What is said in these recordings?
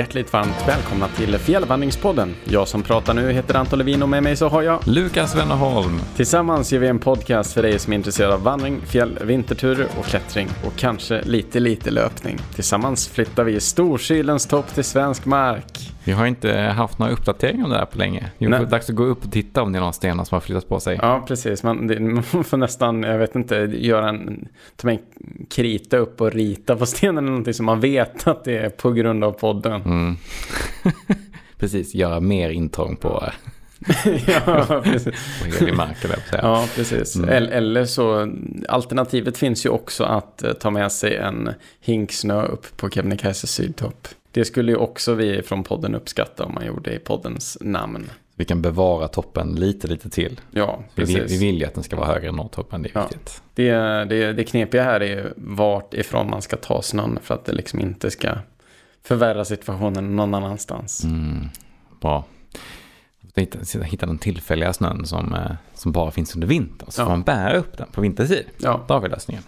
hjärtligt varmt välkomna till Fjällvandringspodden. Jag som pratar nu heter Anton Levin och med mig så har jag Lukas Wennerholm. Tillsammans gör vi en podcast för dig som är intresserad av vandring, fjäll, vinterturer och klättring och kanske lite, lite löpning. Tillsammans flyttar vi Storsylens topp till svensk mark. Vi har inte haft några uppdateringar om det här på länge. Det är dags att gå upp och titta om det är någon stenar som har flyttat på sig. Ja, precis. Man, det, man får nästan, jag vet inte, göra en, ta en krita upp och rita på stenen eller någonting som man vet att det är på grund av podden. Mm. precis, göra mer intrång på ja, precis. på helig mark. Eller ja, precis. Mm. Eller så, alternativet finns ju också att eh, ta med sig en hink snö upp på Kebnekaise sydtopp. Det skulle ju också vi från podden uppskatta om man gjorde i poddens namn. Vi kan bevara toppen lite, lite till. Ja, precis. Vi, vi vill ju att den ska vara högre än norrtoppen, det är ja. viktigt. Det, det, det knepiga här är vart ifrån man ska ta snön för att det liksom inte ska förvärra situationen någon annanstans. Mm, bra. Hitta, hitta den tillfälliga snön som, eh, som bara finns under vintern. Så ja. får man bära upp den på vintertid. Ja. Då har vi lösningen.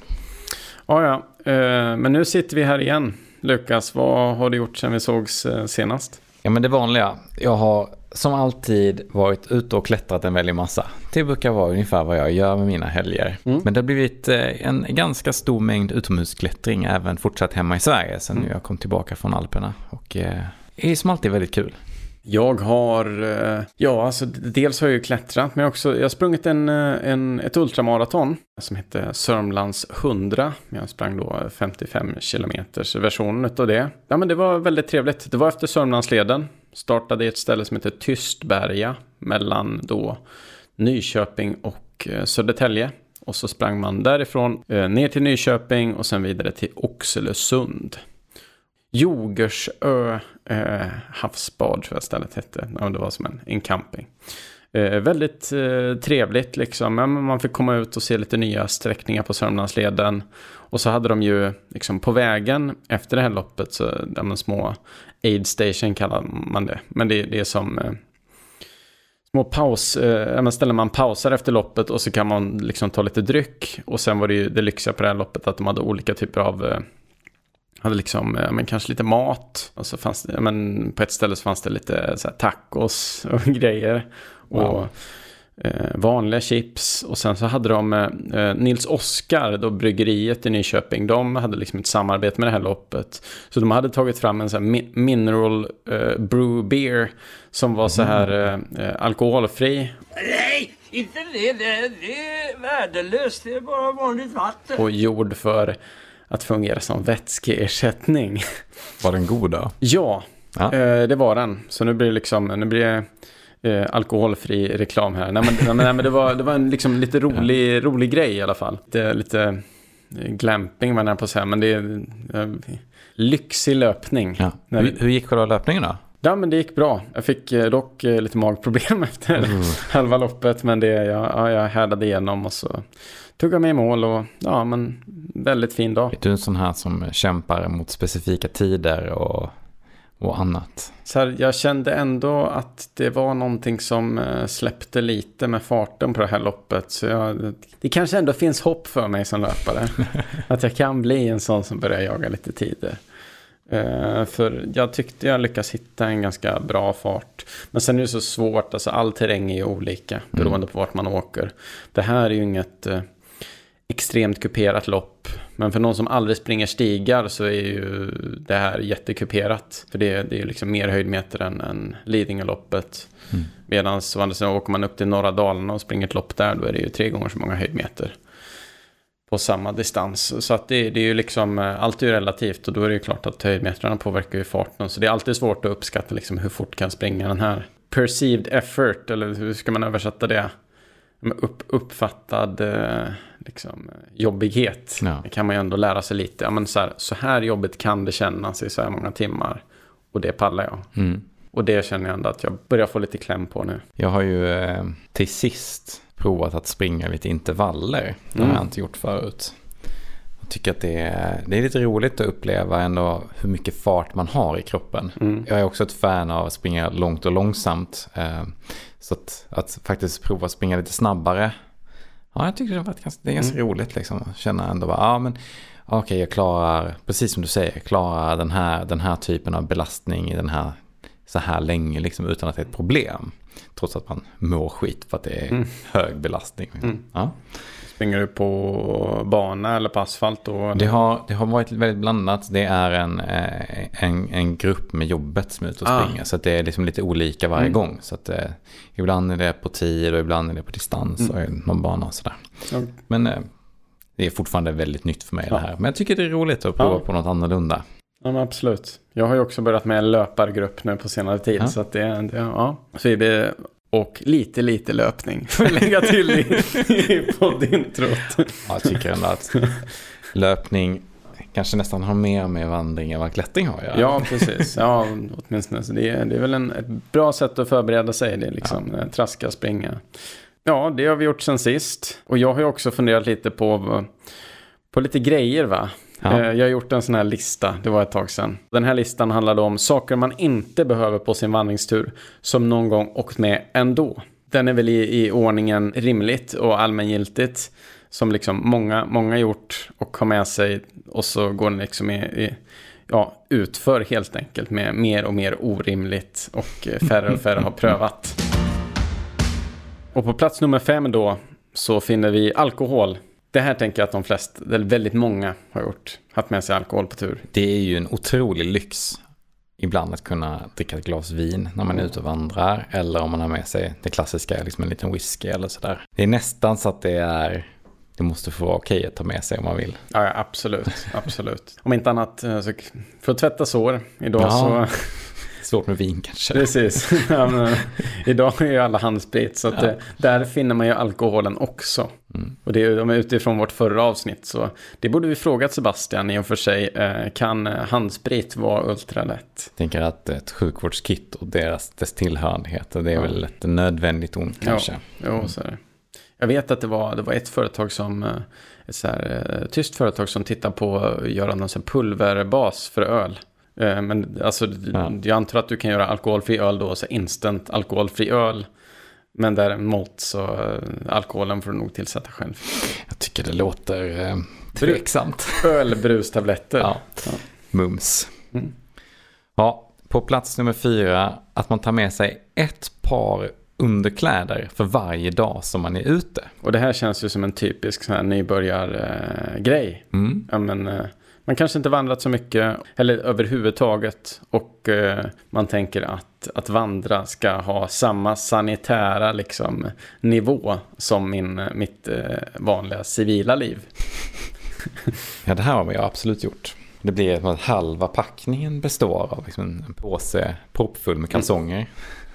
Ja, ja. Eh, men nu sitter vi här igen. Lukas, vad har du gjort sedan vi sågs eh, senast? Ja, men det vanliga. Jag har som alltid varit ute och klättrat en väldig massa. Det brukar vara ungefär vad jag gör med mina helger. Mm. Men det har blivit eh, en ganska stor mängd utomhusklättring även fortsatt hemma i Sverige sen mm. jag kom tillbaka från Alperna. Och eh, det är som alltid väldigt kul. Jag har, eh, ja alltså dels har jag ju klättrat men också, jag har sprungit en, eh, en, ett ultramaraton som hette Sörmlands 100. Jag sprang då 55 kilometers versionen av det. Ja men det var väldigt trevligt. Det var efter Sörmlandsleden. Startade i ett ställe som heter Tystberga mellan då Nyköping och eh, Södertälje. Och så sprang man därifrån ner till Nyköping och sen vidare till Oxelösund. Jogersö eh, havsbad tror jag stället hette. Ja, det var som en, en camping. Eh, väldigt eh, trevligt liksom. Man fick komma ut och se lite nya sträckningar på Sörmlandsleden. Och så hade de ju liksom på vägen efter det här loppet så de små aid station kallar man det. Men det, det är som eh, små paus, eh, ställen man pausar efter loppet och så kan man liksom ta lite dryck. Och sen var det ju det lyxiga på det här loppet att de hade olika typer av eh, hade liksom, men kanske lite mat. Och så fanns det, men på ett ställe så fanns det lite så tacos och grejer. Wow. Och eh, vanliga chips. Och sen så hade de eh, Nils Oskar, då bryggeriet i Nyköping. De hade liksom ett samarbete med det här loppet. Så de hade tagit fram en sån här mineral eh, brew beer. Som var så här mm. eh, eh, alkoholfri. Nej, inte det. Det, det är värdelöst. Det är bara vanligt vatten. Och gjord för att fungera som vätskeersättning. Var den god då? Ja, ja. Eh, det var den. Så nu blir det liksom, nu blir det eh, alkoholfri reklam här. Nej men, nej, men det var, det var en liksom lite rolig, ja. rolig grej i alla fall. Det, lite eh, glamping var jag på att säga, men det är eh, lyxig löpning. Ja. Hur, hur gick själva löpningen då? Ja, men det gick bra. Jag fick eh, dock eh, lite magproblem efter mm. halva loppet, men det, jag, ja, jag härdade igenom och så tog jag mig i mål och ja, men väldigt fin dag. Är du en sån här som kämpar mot specifika tider och, och annat? Så här, jag kände ändå att det var någonting som eh, släppte lite med farten på det här loppet. Så jag, det kanske ändå finns hopp för mig som löpare. att jag kan bli en sån som börjar jaga lite tider. Uh, för jag tyckte jag lyckas hitta en ganska bra fart. Men sen är det så svårt, alltså all terräng är ju olika beroende mm. på vart man åker. Det här är ju inget uh, extremt kuperat lopp. Men för någon som aldrig springer stigar så är ju det här jättekuperat. För det, det är ju liksom mer höjdmeter än, än Lidingöloppet. Mm. Medan åker man upp till norra Dalarna och springer ett lopp där då är det ju tre gånger så många höjdmeter på samma distans. Så att det, det är ju liksom, eh, allt är ju relativt och då är det ju klart att höjdmetrarna påverkar ju farten. Så det är alltid svårt att uppskatta liksom hur fort kan springa den här. Perceived effort, eller hur ska man översätta det? Upp, uppfattad eh, liksom, jobbighet. Ja. Det kan man ju ändå lära sig lite. Ja, men så, här, så här jobbigt kan det kännas i så här många timmar. Och det pallar jag. Mm. Och det känner jag ändå att jag börjar få lite kläm på nu. Jag har ju eh, till sist provat att springa lite intervaller. Det har mm. jag inte gjort förut. Tycker att det är, det är lite roligt att uppleva ändå hur mycket fart man har i kroppen. Mm. Jag är också ett fan av att springa långt och långsamt. Eh, så att, att faktiskt prova att springa lite snabbare Ja, jag tycker det, var ganska, det är ganska roligt liksom. Att känna ändå bara, ja men okej jag klarar, precis som du säger, jag klarar den här, den här typen av belastning i den här, så här länge liksom utan att det är ett problem. Trots att man mår skit för att det är hög belastning. Ja. Springer du på bana eller på asfalt då? Det, har, det har varit väldigt blandat. Det är en, eh, en, en grupp med jobbet som är ute och Ah. springer. Så det är liksom lite olika varje gång. Så att, eh, ibland är det på tid och ibland är det på distans och någon bana och sådär. Ja. Men eh, det är fortfarande väldigt nytt för mig Ja. det här. Men jag tycker det är roligt att prova Ja. på något annorlunda. Ja, absolut. Jag har ju också börjat med en löpargrupp nu på senare tid. Ja. Så att det, det ja. Så det, och lite, lite löpning. Får jag lägga till i, i poddintrot. Ja, jag tycker ändå att löpning kanske nästan har mer med vandring än vad klättring har att göra. Ja, precis. Ja, åtminstone. Så det, är, det är väl en, ett bra sätt att förbereda sig. Det är liksom eh, traska, springa. Ja, det har vi gjort sen sist. Och jag har ju också funderat lite på, på lite grejer va. Ja. Eh, jag har gjort en sån här lista, det var ett tag sedan. Den här listan handlade om saker man inte behöver på sin vandringstur som någon gång åkt med ändå. Den är väl i, i ordningen rimligt och allmängiltigt. Som liksom många, många gjort och har med sig och så går den liksom i, i ja, utför helt enkelt med mer och mer orimligt och färre och färre har prövat. Och på plats nummer fem då så finner vi alkohol. Det här tänker jag att de flesta, eller väldigt många har gjort. Haft med sig alkohol på tur. Det är ju en otrolig lyx ibland att kunna dricka ett glas vin när man är ute och vandrar. Eller om man har med sig det klassiska, liksom en liten whisky eller sådär. Det är nästan så att det är, det måste få vara okej att ta med sig om man vill. Ja, ja absolut. absolut. Om inte annat, eh, så för att tvätta sår idag Ja. så... Svårt med vin kanske. Precis. Ja, idag är ju alla handsprit så att det, där finner man ju alkoholen också. Mm. Och det är utifrån vårt förra avsnitt så det borde vi frågat Sebastian i och för sig. Eh, Kan eh, handsprit vara ultralätt? Jag tänker att ett sjukvårdskit och deras, dess tillhörigheter, det är väl ett nödvändigt ont kanske. Jo, så är det. Jag vet att det var, det var ett företag som, eh, ett så här, tyskt företag som tittar på att göra någon pulverbas för öl. Men alltså, Ja. jag antar att du kan göra alkoholfri öl då, så instant alkoholfri öl. Men däremot så eh, alkoholen får du nog tillsätta själv. Jag tycker det låter eh, tveksamt. Ölbrustabletter. Ja. Ja. Mums. Mm. Ja, på plats nummer fyra, att man tar med sig ett par underkläder för varje dag som man är ute. Och det här känns ju som en typisk sån här nybörjargrej. Mm. Ja, men, eh, man kanske inte vandrat så mycket, eller överhuvudtaget. Och eh, man tänker att, att vandra ska ha samma sanitära liksom, nivå som min, mitt eh, vanliga civila liv. Ja, det här har vi absolut gjort. Det blir att halva packningen består av liksom en påse proppfull med kalsonger.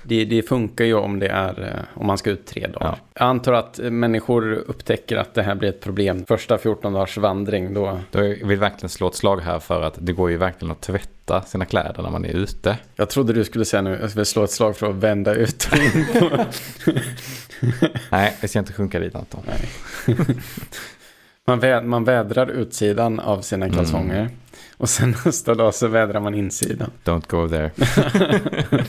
Det, det funkar ju om det är eh, om man ska ut tre dagar. Ja. Jag antar att människor upptäcker att det här blir ett problem. Första 14 dagars vandring då. Då vill jag verkligen slå ett slag här för att det går ju verkligen att tvätta sina kläder när man är ute. Jag trodde du skulle säga nu, jag vill slå ett slag för att vända ut och in på. Nej, vi ska inte sjunka dit Anton. Man, vä man vädrar utsidan av sina kalsonger. Och sen nästa dag så vädrar man insidan. Don't go there.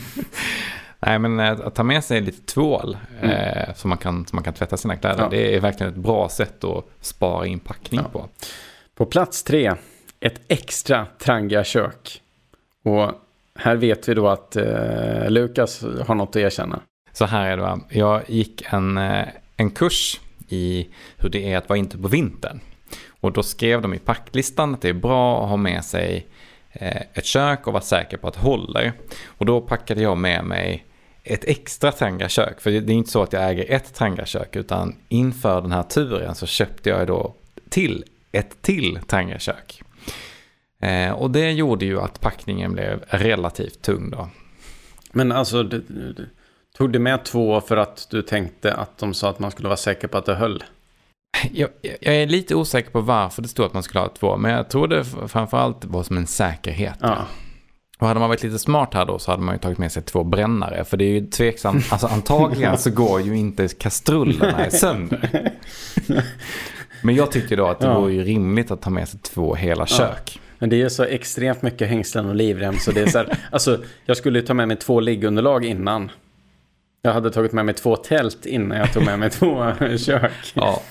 Nej, men eh, att ta med sig lite tvål eh, så, man kan, man kan tvätta sina kläder. Mm. Ja. Det är verkligen ett bra sätt att spara inpackning Ja. på. På plats tre, ett extra Trangia-kök. Och här vet vi då att eh, Lukas har något att erkänna. Så här är det va. Jag gick en, eh, en kurs i hur det är att vara ute på vintern. Och då skrev de i packlistan att det är bra att ha med sig eh, ett kök och vara säker på att det håller. Och då packade jag med mig ett extra Tangra-kök. För det är inte så att jag äger ett Tangra-kök utan inför den här turen så köpte jag då till ett till Tangra-kök. Eh, och det gjorde ju att packningen blev relativt tung då. Men alltså, du, du, tog du med två för att du tänkte att de sa att man skulle vara säker på att det höll? Jag, jag är lite osäker på varför det stod att man skulle ha två, men jag tror det framförallt var som en säkerhet. Ja, Och hade man varit lite smart här då så hade man ju tagit med sig två brännare, för det är ju tveksamt, alltså antagligen så går ju inte kastrullerna sönder. Men jag tyckte då att det Ja. vore ju rimligt att ta med sig två hela kök. men det är så extremt mycket hängslen och livrem så det är så här, alltså jag skulle ju ta med mig två liggunderlag innan. Jag hade tagit med mig två tält innan jag tog med mig två kök. Ja,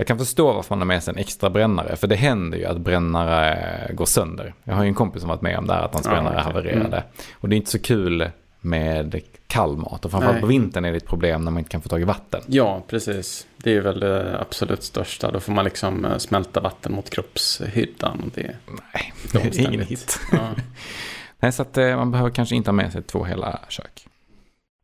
Jag kan förstå varför man har med sig en extra brännare. För det händer ju att brännare går sönder. Jag har ju en kompis som varit med om det här, att hans Ja, brännare okej. havererade. Mm. Och det är inte så kul med kall mat. Och framförallt Nej. på vintern är det ett problem när man inte kan få tag i vatten. Ja, precis. Det är väl det absolut största. Då får man liksom eh, smälta vatten mot kroppshyddan. Och det, Nej, det är ingen hit. Ja. Nej, så att eh, man behöver kanske inte ha med sig två hela kök.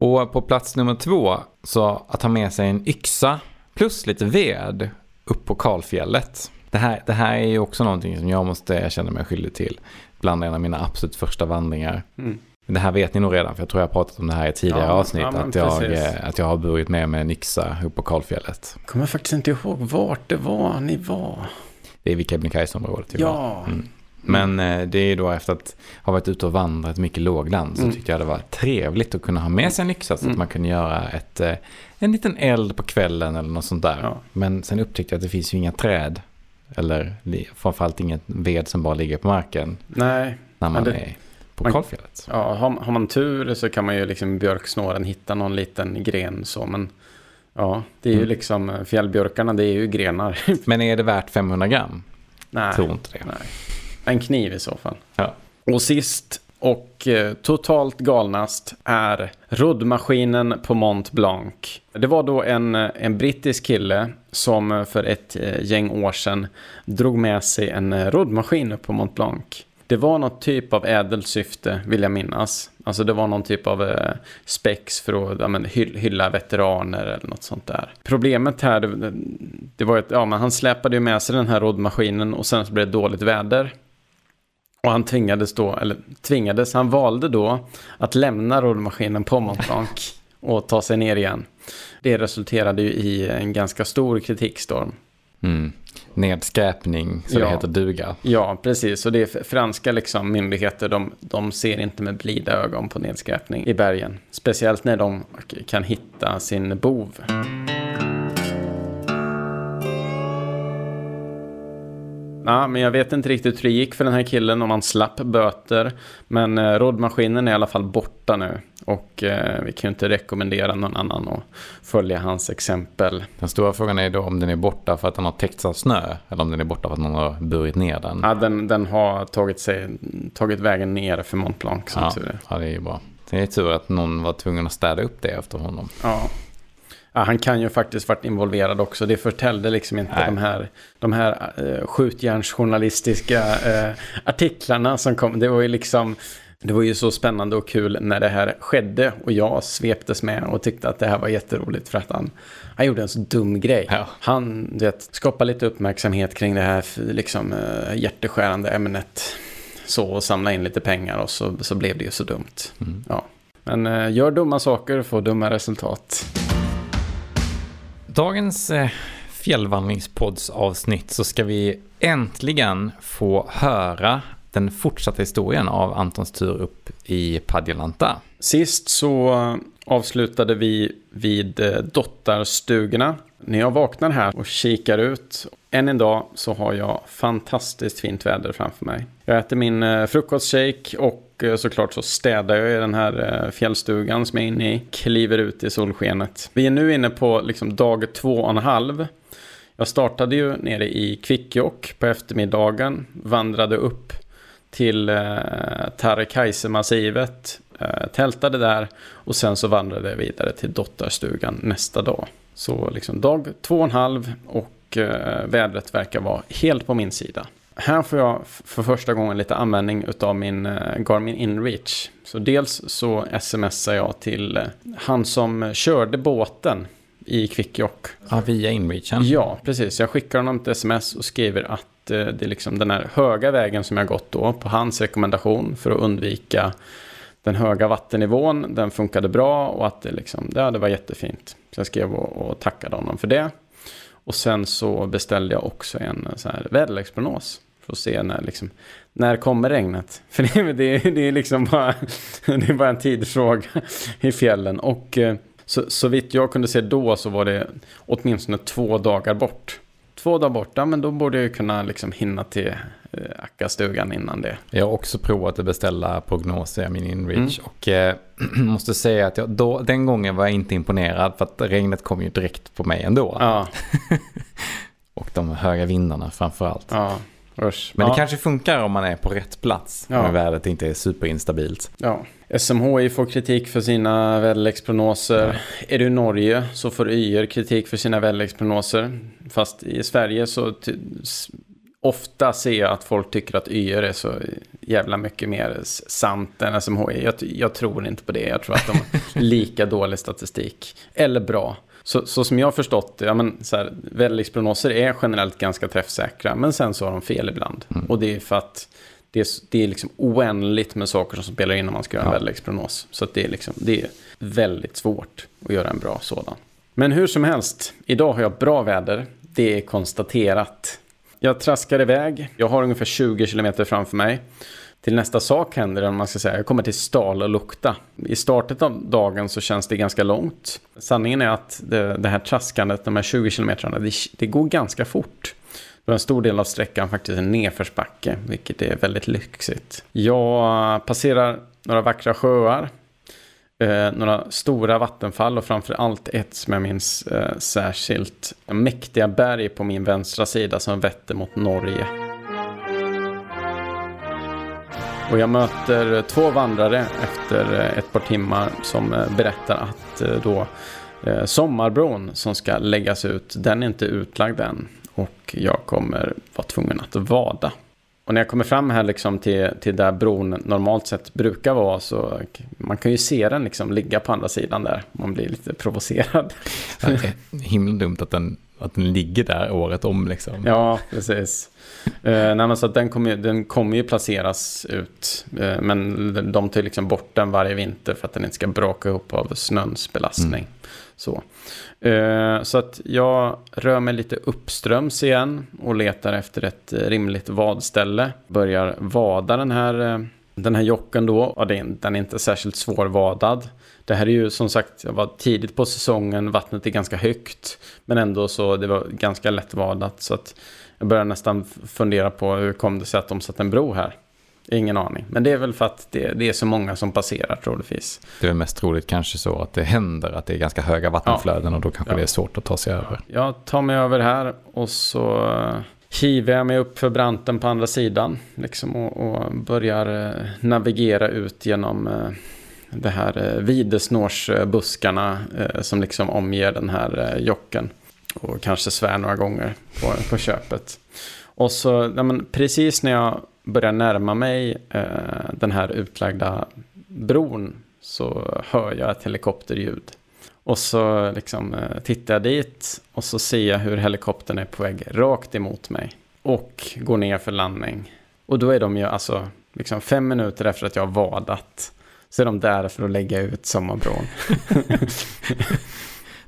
Och på plats nummer två, så att ha med sig en yxa plus lite ved upp på kalfjället. Det här, det här är ju också någonting som jag måste känna mig skyldig till bland en av mina absolut första vandringar. Mm. Det här vet ni nog redan, för jag tror jag har pratat om det här i tidigare Ja, avsnitt. ja, att, jag, precis. eh, att jag har burit med mig en yxa upp på kalfjället. Jag kommer faktiskt inte ihåg vart det var ni var. Det är vid Kebnekaise-området. ju. Ja. Mm. Men eh, det är då efter att ha varit ute och vandrat mycket lågland så Mm. tyckte jag det var trevligt att kunna ha med sig en yxa så Mm. att man kunde göra ett, eh, en liten eld på kvällen eller något sånt där. Ja. Men sen upptäckte jag att det finns ju inga träd eller framförallt ingen ved som bara ligger på marken Nej, när man det- är på man- kalfjället. ja, har, har man tur så kan man ju liksom björksnåren hitta någon liten gren så. Men ja, det är ju Mm. liksom fjällbjörkarna, det är ju grenar. Men är det värt 500 gram? Nej, Tror inte det. nej. En kniv i så fall. Ja. Och sist och eh, totalt galnast är roddmaskinen på Mont Blanc. Det var då en, en brittisk kille som för ett eh, gäng år sedan drog med sig en eh, roddmaskin upp på Mont Blanc. Det var något typ av ädelsyfte vill jag minnas. Alltså det var någon typ av eh, spex för att ja, men, hylla veteraner eller något sånt där. Problemet här, det, det var att ja, men han släpade ju med sig den här roddmaskinen och sen så blev det dåligt väder. Och han tvingades då, eller tvingades, han valde då att lämna roddmaskinen på Mont Blanc och ta sig ner igen. Det resulterade ju i en ganska stor kritikstorm. Mm. Nedskräpning, så Ja. det heter duga. Ja, precis. Och det är franska liksom, myndigheter, de, de ser inte med blida ögon på nedskräpning i bergen. Speciellt när de kan hitta sin bov. Ja, men jag vet inte riktigt hur det gick för den här killen om han slapp böter. Men eh, roddmaskinen är i alla fall borta nu. Och eh, vi kan ju inte rekommendera någon annan att följa hans exempel. Den stora frågan är då om den är borta för att den har täckts av snö eller om den är borta för att någon har burit ner den. Ja, den, den har tagit, sig, tagit vägen ner för Mont Blanc som Ja, tur är. ja, det är ju bra. Det är tur att någon var tvungen att städa upp det efter honom. Ja. Ja. Han kan ju faktiskt varit involverad också. Det förtällde liksom inte Nej. de här, de här uh, skjutjärnsjournalistiska eh, artiklarna som kom. Det var ju liksom... Det var ju så spännande och kul när det här skedde och jag sveptes med och tyckte att det här var jätteroligt för att han, han gjorde en så dum grej. Ja. Han vet, skapade lite uppmärksamhet kring det här liksom, eh, hjärteskärande ämnet. Så och samla in lite pengar och så, så blev det ju så dumt. Mm. Ja. Men eh, gör dumma saker och få dumma resultat. Dagens eh, fjällvandringspoddsavsnitt så ska vi äntligen få höra den fortsatta historien av Antons tur upp i Padjelanta. Sist så avslutade vi vid eh, Dottarstugorna. När jag vaknar här och kikar ut än en dag så har jag fantastiskt fint väder framför mig. Jag äter min eh, frukostshake och eh, såklart så städar jag i den här eh, fjällstugan som jag är inne i. Kliver ut i solskenet. Vi är nu inne på liksom dag två och en halv. Jag startade ju nere i Kvikkjokk på eftermiddagen. Vandrade upp till eh, Tarekaise-massivet. Eh, tältade där och sen så vandrade jag vidare till Dottarstugan nästa dag. Så liksom dag två och en halv och eh, vädret verkar vara helt på min sida. Här får jag för första gången lite användning utav min eh, Garmin InReach. Så dels så smsar jag till eh, han som körde båten i Kvikkjokk. Ja, via inreachen. Ja, precis. Jag skickar honom ett sms och skriver att eh, det är liksom den här höga vägen som jag gått då på hans rekommendation för att undvika den höga vattennivån. Den funkade bra och att det liksom, ja, det var jättefint. Så jag skrev och, och tackade honom för det. Och sen så beställde jag också en eh, så här väderleksprognos. För att se när, liksom, när kommer regnet. För det, det, det är liksom bara, det är bara en tidsfråga i fjällen. Och eh, så, så vitt jag kunde se då så var det åtminstone två dagar bort. Två dagar borta, men då borde jag ju kunna liksom hinna till Ackastugan innan det. Jag har också provat att beställa prognoser i min inreach Mm. och eh, måste säga att jag, då, den gången var jag inte imponerad för att regnet kom ju direkt på mig ändå. Ja, de höga vindarna framför allt. Ja, usch. Men ja. det kanske funkar om man är på rätt plats. Ja. Om vädret inte är superinstabilt. Ja. SMHI får kritik för sina väderleksprognoser. Är du i Norge så får YR kritik för sina väderleksprognoser. Fast i Sverige så ofta ser jag att folk tycker att YR är så jävla mycket mer sant än SMHI. Jag, jag tror inte på det. Jag tror att de har lika dålig statistik. Eller bra. Så, så som jag har förstått det, ja, men, så här, väderleksprognoser är generellt ganska träffsäkra. Men sen så har de fel ibland. Och det är för att det är, det är liksom oändligt med saker som spelar in när man ska göra en Ja. väderleksprognos. Så det, är liksom, det är väldigt svårt att göra en bra sådan. Men hur som helst, idag har jag bra väder. Det är konstaterat. Jag traskar iväg. Jag har ungefär 20 kilometer framför mig. Till nästa sak händer det, om man ska säga. Jag kommer till Stal och Lukta. I startet av dagen så känns det ganska långt. Sanningen är att det, det här traskandet, de här 20 kilometrarna, det, det går ganska fort. Då en stor del av sträckan faktiskt är nedförsbacke, vilket är väldigt lyxigt. Jag passerar några vackra sjöar, eh, några stora vattenfall och framför allt ett som jag minns eh, särskilt. Mäktiga berg på min vänstra sida som vetter mot Norge. Och jag möter eh, två vandrare efter eh, ett par timmar som eh, berättar att då sommarbron som ska läggas ut, den är inte utlagd än. Och jag kommer vara tvungen att vada. Och när jag kommer fram här liksom till, till där bron normalt sett brukar vara så man kan ju se den liksom ligga på andra sidan där. Man blir lite provocerad. Det är himla dumt att den, att den ligger där året om liksom. Ja, precis. Eh, nej, så att den, kommer, den kommer ju placeras ut. Eh, men de tar liksom bort den varje vinter för att den inte ska braka ihop av snöns belastning. Så. Eh, så att jag rör mig lite uppströms igen och letar efter ett eh, rimligt vadställe. Börjar vada den här, eh, den här jocken då. Ja, den är inte särskilt svårvadad. Det här är ju som sagt, jag var tidigt på säsongen, vattnet är ganska högt. Men ändå så det var ganska lättvadat. Så att jag börjar nästan fundera på hur kom det sig att de satte en bro här. Ingen aning. Men det är väl för att det, det är så många som passerar troligtvis. Det är mest troligt kanske så att det händer att det är ganska höga vattenflöden och då kanske Ja. det är svårt att ta sig över. Jag tar mig över här och så hivar jag mig upp för branten på andra sidan. Liksom och, och börjar eh, navigera ut genom eh, det här eh, videsnårsbuskarna som liksom omger den här jocken. Och kanske svär några gånger på, på köpet. Och så, ja, precis när jag börjar närma mig eh, den här utlagda bron så hör jag ett helikopterljud. Och så liksom eh, tittar jag dit och så ser jag hur helikoptern är på väg rakt emot mig. Och går ner för landning. Och då är de ju alltså liksom fem minuter efter att jag har vadat. Så är de där för att lägga ut sommarbron.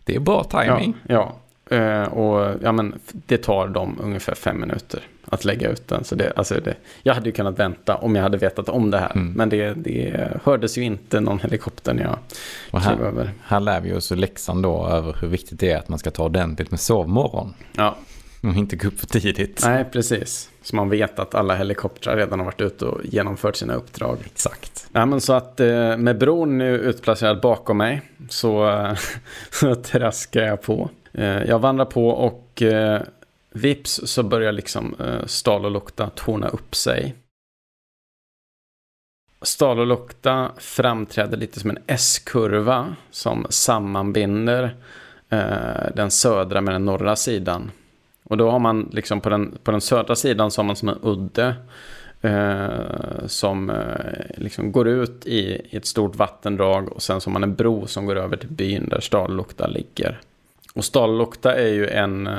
Det är bra timing. Ja, ja. Eh, och ja, men det tar dem ungefär fem minuter att lägga ut den. Så det, alltså det, jag hade ju kunnat vänta om jag hade vetat om det här. Mm. Men det, det hördes ju inte någon helikopter när jag Och här, över. här lär vi oss läxan då över hur viktigt det är att man ska ta ordentligt med sovmorgon. Ja, Och inte gå upp för tidigt. nej precis. Så man vet att alla helikoptrar redan har varit ute och genomfört sina uppdrag. Exakt. Nej, men så att eh, med bron nu utplacerad bakom mig så, så traskar jag på. Eh, jag vandrar på och eh, vips så börjar liksom eh, Stal och Lukta torna upp sig. Stal och Lukta framträder lite som en S-kurva som sammanbinder eh, den södra med den norra sidan. Och då har man liksom på den, på den södra sidan så har man som en udde eh, som eh, liksom går ut i, i ett stort vattendrag och sen så har man en bro som går över till byn där Stallokta ligger. Och Stallokta är ju en,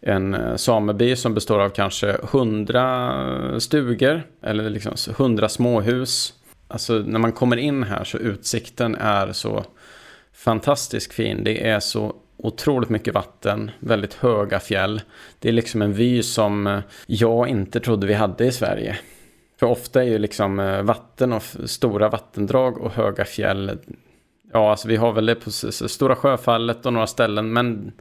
en sameby som består av kanske hundra stugor eller liksom hundra småhus. Alltså när man kommer in här så utsikten är så fantastiskt fin. Det är så otroligt mycket vatten, väldigt höga fjäll. Det är liksom en vy som jag inte trodde vi hade i Sverige. För ofta är ju liksom vatten och stora vattendrag och höga fjäll. Ja, alltså vi har väl det på Stora Sjöfallet och några ställen, men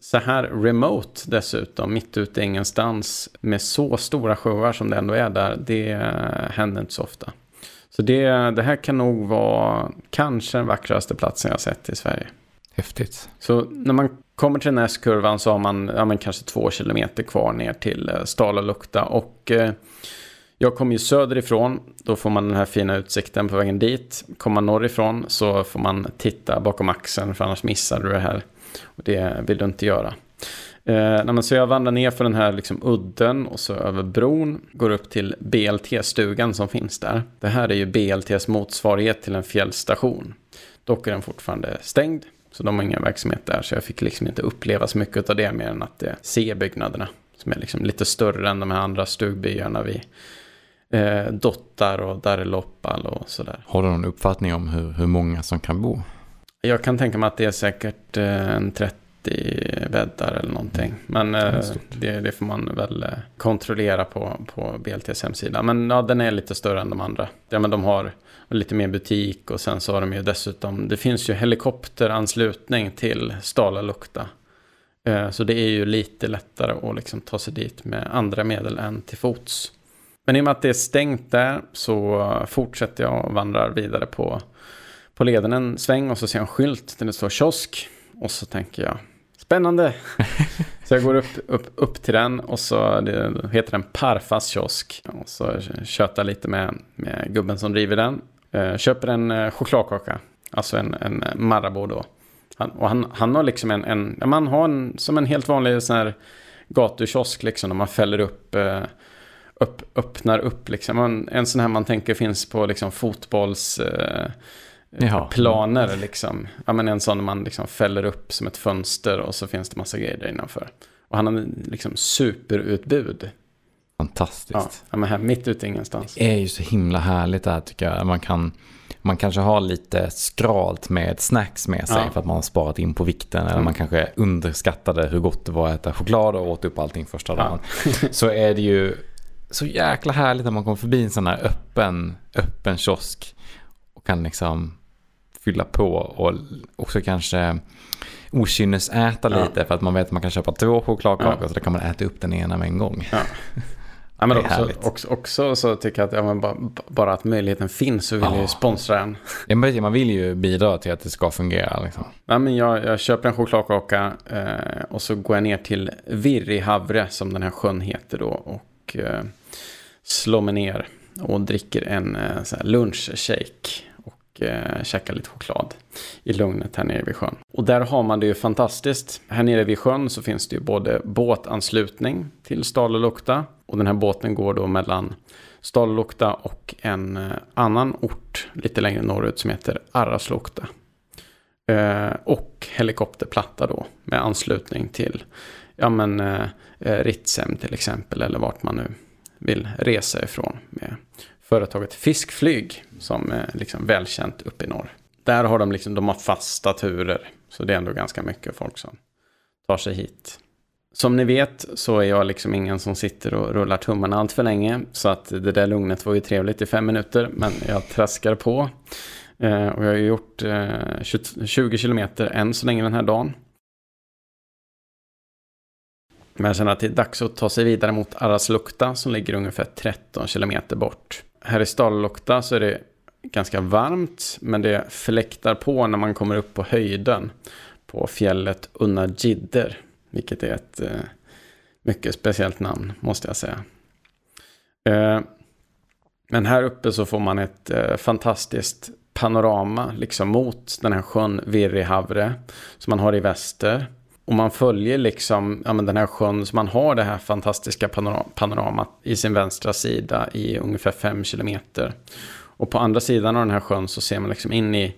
så här remote dessutom, mitt ute i ingenstans, med så stora sjöar som det ändå är där, det händer inte så ofta. Så det, det här kan nog vara kanske den vackraste platsen jag sett i Sverige. Häftigt. Så när man kommer till den här S-kurvan så har man ja, men kanske två kilometer kvar ner till eh, Stala-Lukta. Och eh, jag kommer ju söderifrån, då får man den här fina utsikten på vägen dit. Kommer man norrifrån så får man titta bakom axeln för annars missar du det här. Och det vill du inte göra. Eh, så jag vandrar ner för den här liksom udden och så över bron. Går upp till BLT-stugan som finns där. Det här är ju BLTs motsvarighet till en fjällstation. Dock är den fortfarande stängd. Så de har ingen verksamhet där. Så jag fick liksom inte uppleva så mycket av det mer än att se byggnaderna. Som är liksom lite större än de här andra stugbyarna vi eh, Dottar och Darreloppal och sådär. Har du någon uppfattning om hur, hur många som kan bo? Jag kan tänka mig att det är säkert eh, en 30 bäddar eller någonting. Men eh, det, det, får man väl eh, kontrollera på, på BLTs hemsida. Men ja, den är lite större än de andra. Ja, men de har lite mer butik och sen så har de ju dessutom, det finns ju helikopteranslutning till Stala Lukta. Eh, så det är ju lite lättare att liksom ta sig dit med andra medel än till fots. Men i och med att det är stängt där så fortsätter jag och vandrar vidare på, på leden en sväng och så ser jag en skylt där det står kiosk. Och så tänker jag, spännande. så jag går upp, upp, upp till den och så det heter den Parfas kiosk. Och så tjötar lite med, med gubben som driver den. Eh, köper en eh, chokladkaka, alltså en, en Marabou då. Han, och han, han har liksom en, en, man har en, som en helt vanlig sån här gatukiosk liksom, där man fäller upp eh, upp, öppnar upp liksom. En, en sån här man tänker finns på liksom fotbolls... Eh, liksom. Ja, men en sån man liksom fäller upp som ett fönster och så finns det massa grejer där innanför. Och han har liksom superutbud. Fantastiskt. Ja, ja men här mitt ute ingenstans. Det är ju så himla härligt det här tycker jag. Man kan, man kanske har lite skralt med snacks med sig ja. för att man har sparat in på vikten. Eller mm. man kanske underskattade hur gott det var att äta choklad och åt upp allting första dagen. så är det ju så jäkla härligt när man kommer förbi en sån här öppen, öppen kiosk. Och kan liksom fylla på och också kanske okynnesäta ja. lite för att man vet att man kan köpa två chokladkakor ja. så då kan man äta upp den ena med en gång. Ja. Ja, men också, också, också, så tycker jag att ja, bara, bara, att möjligheten finns så vill ja. ju sponsra en. Ja, men man vill ju bidra till att det ska fungera. Liksom. Ja, men jag, jag köper en chokladkaka eh, och så går jag ner till Virrihavre som den här sjön heter då. Och eh, slår mig ner och dricker en eh, lunchshake och eh, käkar lite choklad i lugnet här nere vid sjön. Och där har man det ju fantastiskt. Här nere vid sjön så finns det ju både båtanslutning till Stalelukta och den här båten går då mellan Stalelukta och en eh, annan ort lite längre norrut som heter Arraslukta. Eh, och helikopterplatta då med anslutning till ja men eh, eh Ritsem till exempel eller vart man nu vill resa ifrån med företaget Fiskflyg som är liksom välkänt uppe i norr. Där har de, liksom, de har fasta turer. Så det är ändå ganska mycket folk som tar sig hit. Som ni vet så är jag liksom ingen som sitter och rullar tummarna allt för länge. Så att det där lugnet var ju trevligt i fem minuter. Men jag traskar på. Eh, och jag har gjort eh, 20 kilometer än så länge den här dagen. Men jag känner att det är dags att ta sig vidare mot Araslukta som ligger ungefär 13 kilometer bort. Här i Stallokta så är det ganska varmt men det fläktar på när man kommer upp på höjden på fjället Unnajidder. Vilket är ett eh, mycket speciellt namn måste jag säga. Eh, men här uppe så får man ett eh, fantastiskt panorama liksom mot den här sjön Virrihavre som man har i väster. Och man följer liksom ja, men den här sjön, så man har det här fantastiska panoramat i sin vänstra sida i ungefär fem kilometer. Och på andra sidan av den här sjön så ser man liksom in i,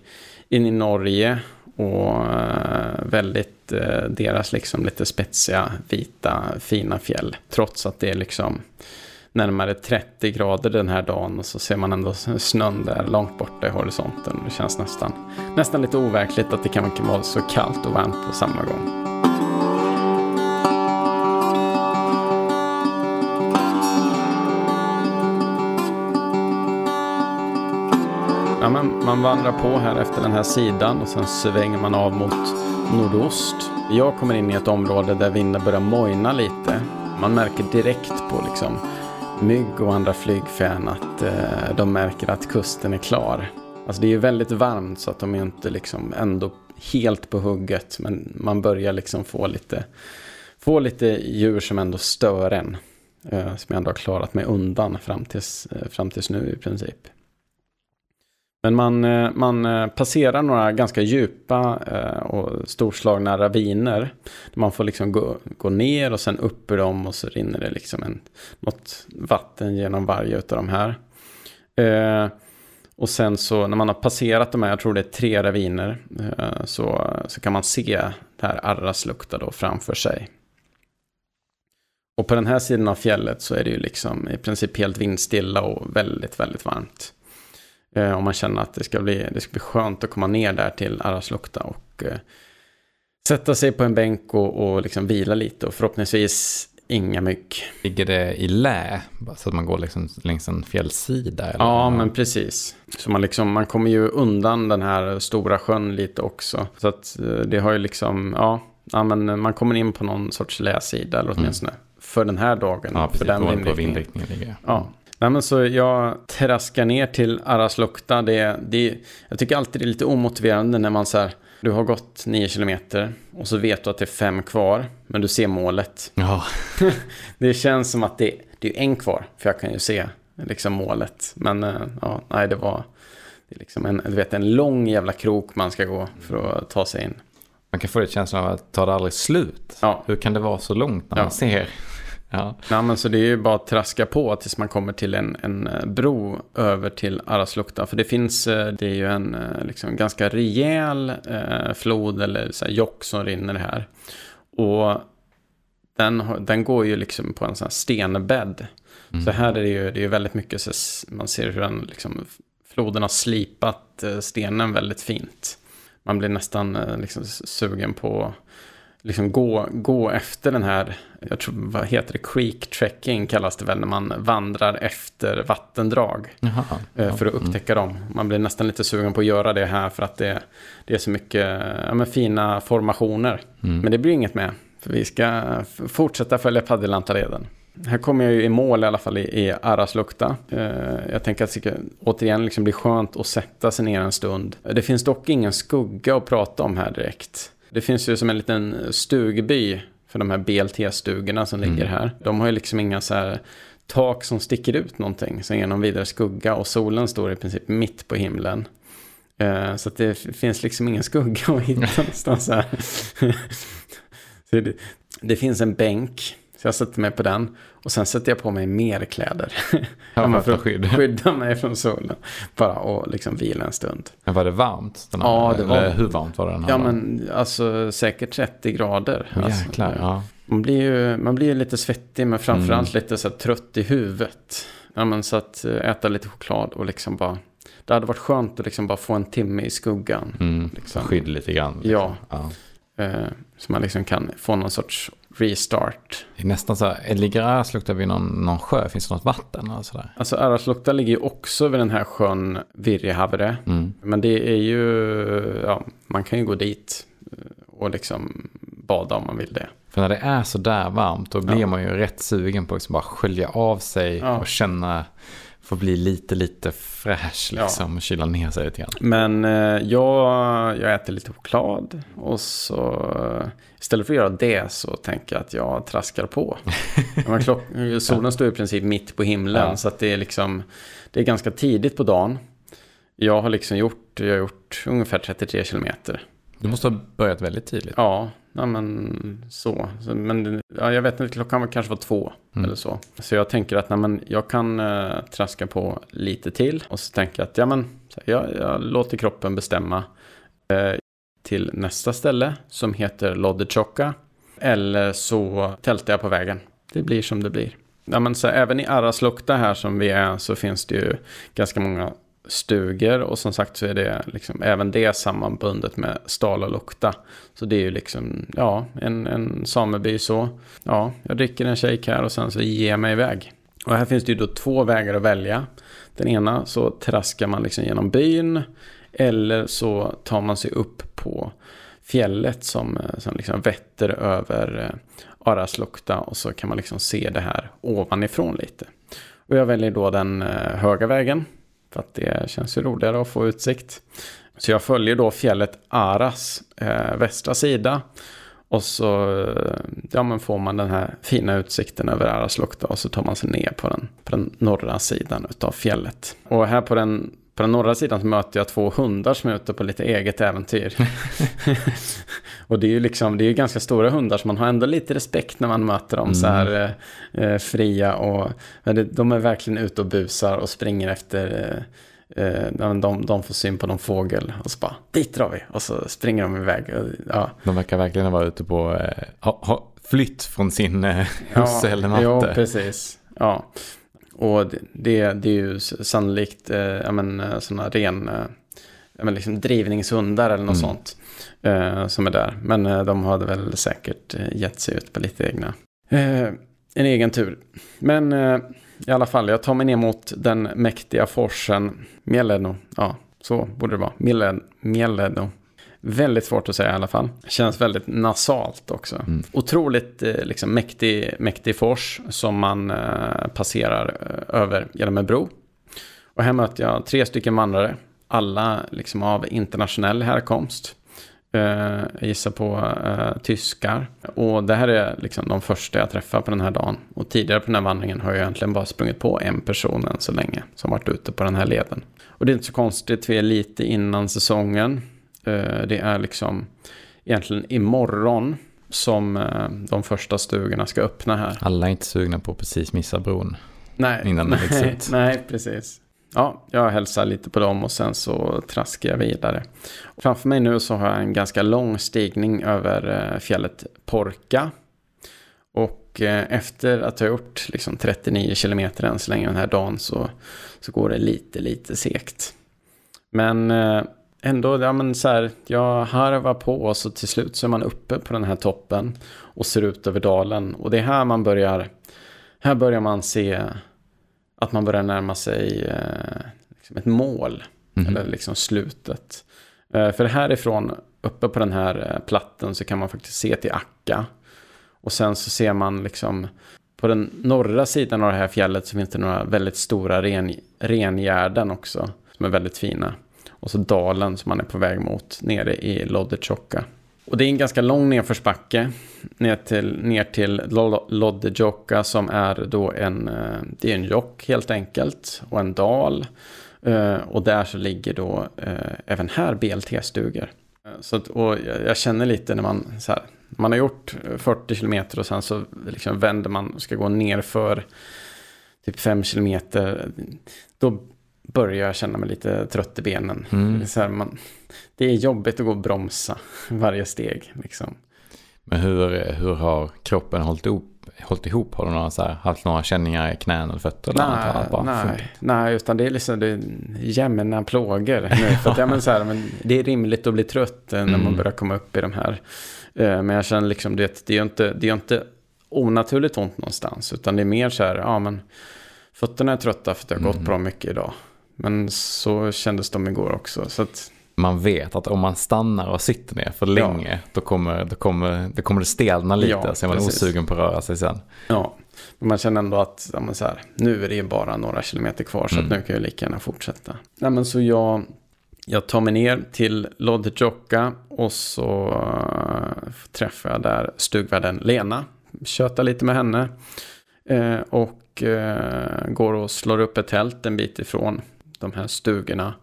in i Norge och eh, väldigt, eh, deras liksom lite spetsiga, vita, fina fjäll. Trots att det är liksom närmare 30 grader den här dagen och så ser man ändå snön där långt borta i horisonten. Det känns nästan, nästan lite overkligt att det kan vara så kallt och varmt på samma gång. Ja, men man vandrar på här efter den här sidan och sen svänger man av mot nordost. Jag kommer in i ett område där vinden börjar mojna lite. Man märker direkt på liksom mygg och andra flygfän att eh, de märker att kusten är klar. Alltså det är ju väldigt varmt så att de är inte liksom ändå helt på hugget. Men man börjar liksom få lite, få lite djur som ändå stör en. Eh, som jag ändå har klarat mig undan fram tills, eh, fram tills nu i princip. Men man, eh, man eh, passerar några ganska djupa eh, och storslagna raviner. Man får liksom gå, gå ner och sen upp ur dem och så rinner det liksom en, något vatten genom varje av de här. Och sen så när man har passerat de här, jag tror det är tre raviner, så, så kan man se det här Arras lukta då framför sig. Och på den här sidan av fjället så är det ju liksom i princip helt vindstilla och väldigt, väldigt varmt. Eh, och man känner att det ska, bli, det ska bli skönt att komma ner där till Araslukta och eh, sätta sig på en bänk och, och liksom vila lite och förhoppningsvis inga mygg. Ligger det i lä? Så att man går liksom längs en fjällsida? Eller? Ja, men precis. Så man, liksom, man kommer ju undan den här stora sjön lite också. Så att eh, det har ju liksom, ja, ja men man kommer in på någon sorts läsida eller åtminstone. Mm för den här dagen. Ja, precis. För den vindriktningen. På vindriktningen ligger. Ja. Nej, men så jag traskar ner till Araslukta. Det, det, jag tycker alltid det är lite omotiverande när man så här, du har gått nio kilometer och så vet du att det är fem kvar, men du ser målet. Ja. det känns som att det, det är en kvar, för jag kan ju se liksom målet. Men eh, ja, nej, det var det är liksom en, du vet, en lång jävla krok man ska gå för att ta sig in. Man kan få det känslan av att ta det aldrig slut. Ja. Hur kan det vara så långt när ja. man ser Ja. Nej, men så det är ju bara att traska på tills man kommer till en, en eh, bro över till Araslukta. För det finns, eh, det är ju en eh, liksom, ganska rejäl eh, flod eller så här, jock som rinner här. Och den, den går ju liksom på en sån här stenbädd. Mm. Så här är det ju, det är väldigt mycket, så man ser hur den, liksom, floden har slipat stenen väldigt fint. Man blir nästan liksom, sugen på liksom gå, gå efter den här, jag tror, vad heter det, creek trekking kallas det väl när man vandrar efter vattendrag. Jaha, eh, för att upptäcka mm. dem. Man blir nästan lite sugen på att göra det här för att det, det är så mycket ja, fina formationer. Mm. Men det blir inget med, för vi ska fortsätta följa Paddelantareden. Här kommer jag ju i mål i alla fall i, i Araslukta. Eh, jag tänker att det ska återigen liksom bli skönt att sätta sig ner en stund. Det finns dock ingen skugga att prata om här direkt. Det finns ju som en liten stugby för de här BLT-stugorna som ligger mm. här. De har ju liksom inga så här tak som sticker ut någonting som ger någon vidare skugga och solen står i princip mitt på himlen. Uh, så det finns liksom ingen skugga att hitta någonstans här. det, det, finns en bänk så jag sätter mig på den. Och sen sätter jag på mig mer kläder. Ja, för att skydd. skydda mig från solen. Bara och liksom vila en stund. Men var det varmt? Den här, ja, det var. hur varmt var det? Den här ja, men alltså säkert 30 grader. Oh, alltså, jäklar, ja. Man blir ju man blir lite svettig, men framförallt mm. lite så trött i huvudet. Ja, men så att eh, äta lite choklad och liksom bara... Det hade varit skönt att liksom bara få en timme i skuggan. Mm. Liksom. Skydd lite grann. Liksom. Ja. ja. Eh, så man liksom kan få någon sorts restart. Det är nästan så här, ligger Araslukta vid någon, någon sjö? Finns det något vatten? Eller sådär? Alltså Araslukta ligger ju också vid den här sjön Virjehavre. Mm. Men det är ju, ja, man kan ju gå dit och liksom bada om man vill det. För när det är så där varmt då blir ja. man ju rätt sugen på att liksom bara skölja av sig ja. och känna Får bli lite, lite fräsch liksom. Ja. Kyla ner sig lite grann. Men eh, jag, jag äter lite choklad. Och så istället för att göra det så tänker jag att jag traskar på. klock, solen står i princip mitt på himlen. Ja. Så att det är liksom, det är ganska tidigt på dagen. Jag har liksom gjort, jag har gjort ungefär 33 kilometer. Du måste ha börjat väldigt tidigt. Ja, ja men så. Men ja, jag vet inte, klockan kanske var två mm. eller så. Så jag tänker att nej, men, jag kan uh, traska på lite till. Och så tänker jag att ja, men, jag, jag låter kroppen bestämma. Uh, till nästa ställe som heter Loddechoka. Eller så tältar jag på vägen. Det blir som det blir. Ja, men så även i Araslukta här som vi är så finns det ju ganska många stugor och som sagt så är det liksom även det sammanbundet med Stala Lukta. Så det är ju liksom, ja, en, en sameby så. Ja, jag dricker en shake här och sen så ger jag mig iväg. Och här finns det ju då två vägar att välja. Den ena så traskar man liksom genom byn eller så tar man sig upp på fjället som, som liksom vetter över eh, Araslukta och så kan man liksom se det här ovanifrån lite. Och jag väljer då den eh, höga vägen för att det känns ju roligare att få utsikt. Så jag följer då fjället Aras eh, västra sida. Och så eh, ja, men får man den här fina utsikten över Araslukta och så tar man sig ner på den, på den norra sidan av fjället. Och här på den, på den norra sidan så möter jag två hundar som är ute på lite eget äventyr. och det är ju liksom, det är ju ganska stora hundar så man har ändå lite respekt när man möter dem mm. så här eh, eh fria och de är verkligen ute och busar och springer efter eh, Eh, de, de får syn på någon fågel och så bara dit drar vi och så springer de iväg. Ja. De verkar verkligen vara ute på eh, ha, ha, flytt från sin eh, husse ja, eller något. Ja, precis. Ja. Och det, det, är ju sannolikt eh, ja, men, eh, sådana ren eh, ja, men liksom drivningshundar eller något mm. sånt eh, som är där. Men eh, de hade väl säkert eh, gett sig ut på lite egna, en egen tur. Men i alla fall, jag tar mig ner mot den mäktiga forsen Mieleno. Ja, så borde det vara. Mieleno. Väldigt svårt att säga i alla fall. Känns väldigt nasalt också. Mm. Otroligt eh, liksom, mäktig, mäktig fors som man eh, passerar eh, över genom en bro. Och här möter jag tre stycken vandrare. Alla liksom, av internationell härkomst. Eh, jag gissar på eh, tyskar. Och det här är liksom de första jag träffar på den här dagen. Och tidigare på den här vandringen har jag egentligen bara sprungit på en person än så länge. Som varit ute på den här leden. Och det är inte så konstigt, vi är lite innan säsongen. Eh, det är liksom egentligen imorgon som eh, de första stugorna ska öppna här. Alla är inte sugna på att precis missa bron. Nej, innan nej, nej, precis. Ja, jag hälsar lite på dem och sen så traskar jag vidare. Framför mig nu så har jag en ganska lång stigning över eh, fjället Porka. Och efter att ha gjort liksom 39 kilometer än så länge den här dagen så, så går det lite, lite segt. Men ändå, ja men så här, jag harvar på och så till slut så är man uppe på den här toppen och ser ut över dalen. Och det är här man börjar, här börjar man se att man börjar närma sig eh, liksom ett mål. Mm. Eller liksom slutet. Eh, för härifrån, uppe på den här eh, platten, så kan man faktiskt se till Akka. Och sen så ser man liksom på den norra sidan av det här fjället så finns det några väldigt stora ren, rengärden också. Som är väldigt fina. Och så dalen som man är på väg mot nere i Loddetjokka. Och det är en ganska lång nedförsbacke ner till, ner till Loddejokka som är då en, eh, det är en jock helt enkelt och en dal. Eh, och där så ligger då eh, även här BLT-stugor. Så att, och jag känner lite när man, så här, man har gjort 40 kilometer och sen så liksom vänder man och ska gå ner för typ 5 kilometer. Då börjar jag känna mig lite trött i benen. Mm. Så här, man, det är jobbigt att gå och bromsa varje steg. Liksom. Men hur, hur har kroppen hållit ihop? Hållit ihop? Har du några, så här, haft några känningar i knän eller fötter? Nej, bara nej, nej, utan det är liksom det är jämna plågor. Nu, för att, ja, men så här, men det är rimligt att bli trött när mm. man börjar komma upp i de här. Eh, men jag känner liksom det, det är inte, det är inte onaturligt ont någonstans. Utan det är mer så här, ja men fötterna är trötta för att jag har gått mm. bra mycket idag. Men så kändes de igår också. Så att... Man vet att om man stannar och sitter ner för länge ja. då, kommer, då, kommer, då kommer det stelna lite. Ja, så är man precis. osugen på att röra sig sen. Ja, men man känner ändå att ja, så här, nu är det ju bara några kilometer kvar så mm. nu kan jag lika gärna fortsätta. Ja, men så jag, jag tar mig ner till Loddjocka och så uh, träffar jag där stugvärden Lena. Tjötar lite med henne. Uh, och uh, går och slår upp ett tält en bit ifrån de här stugorna.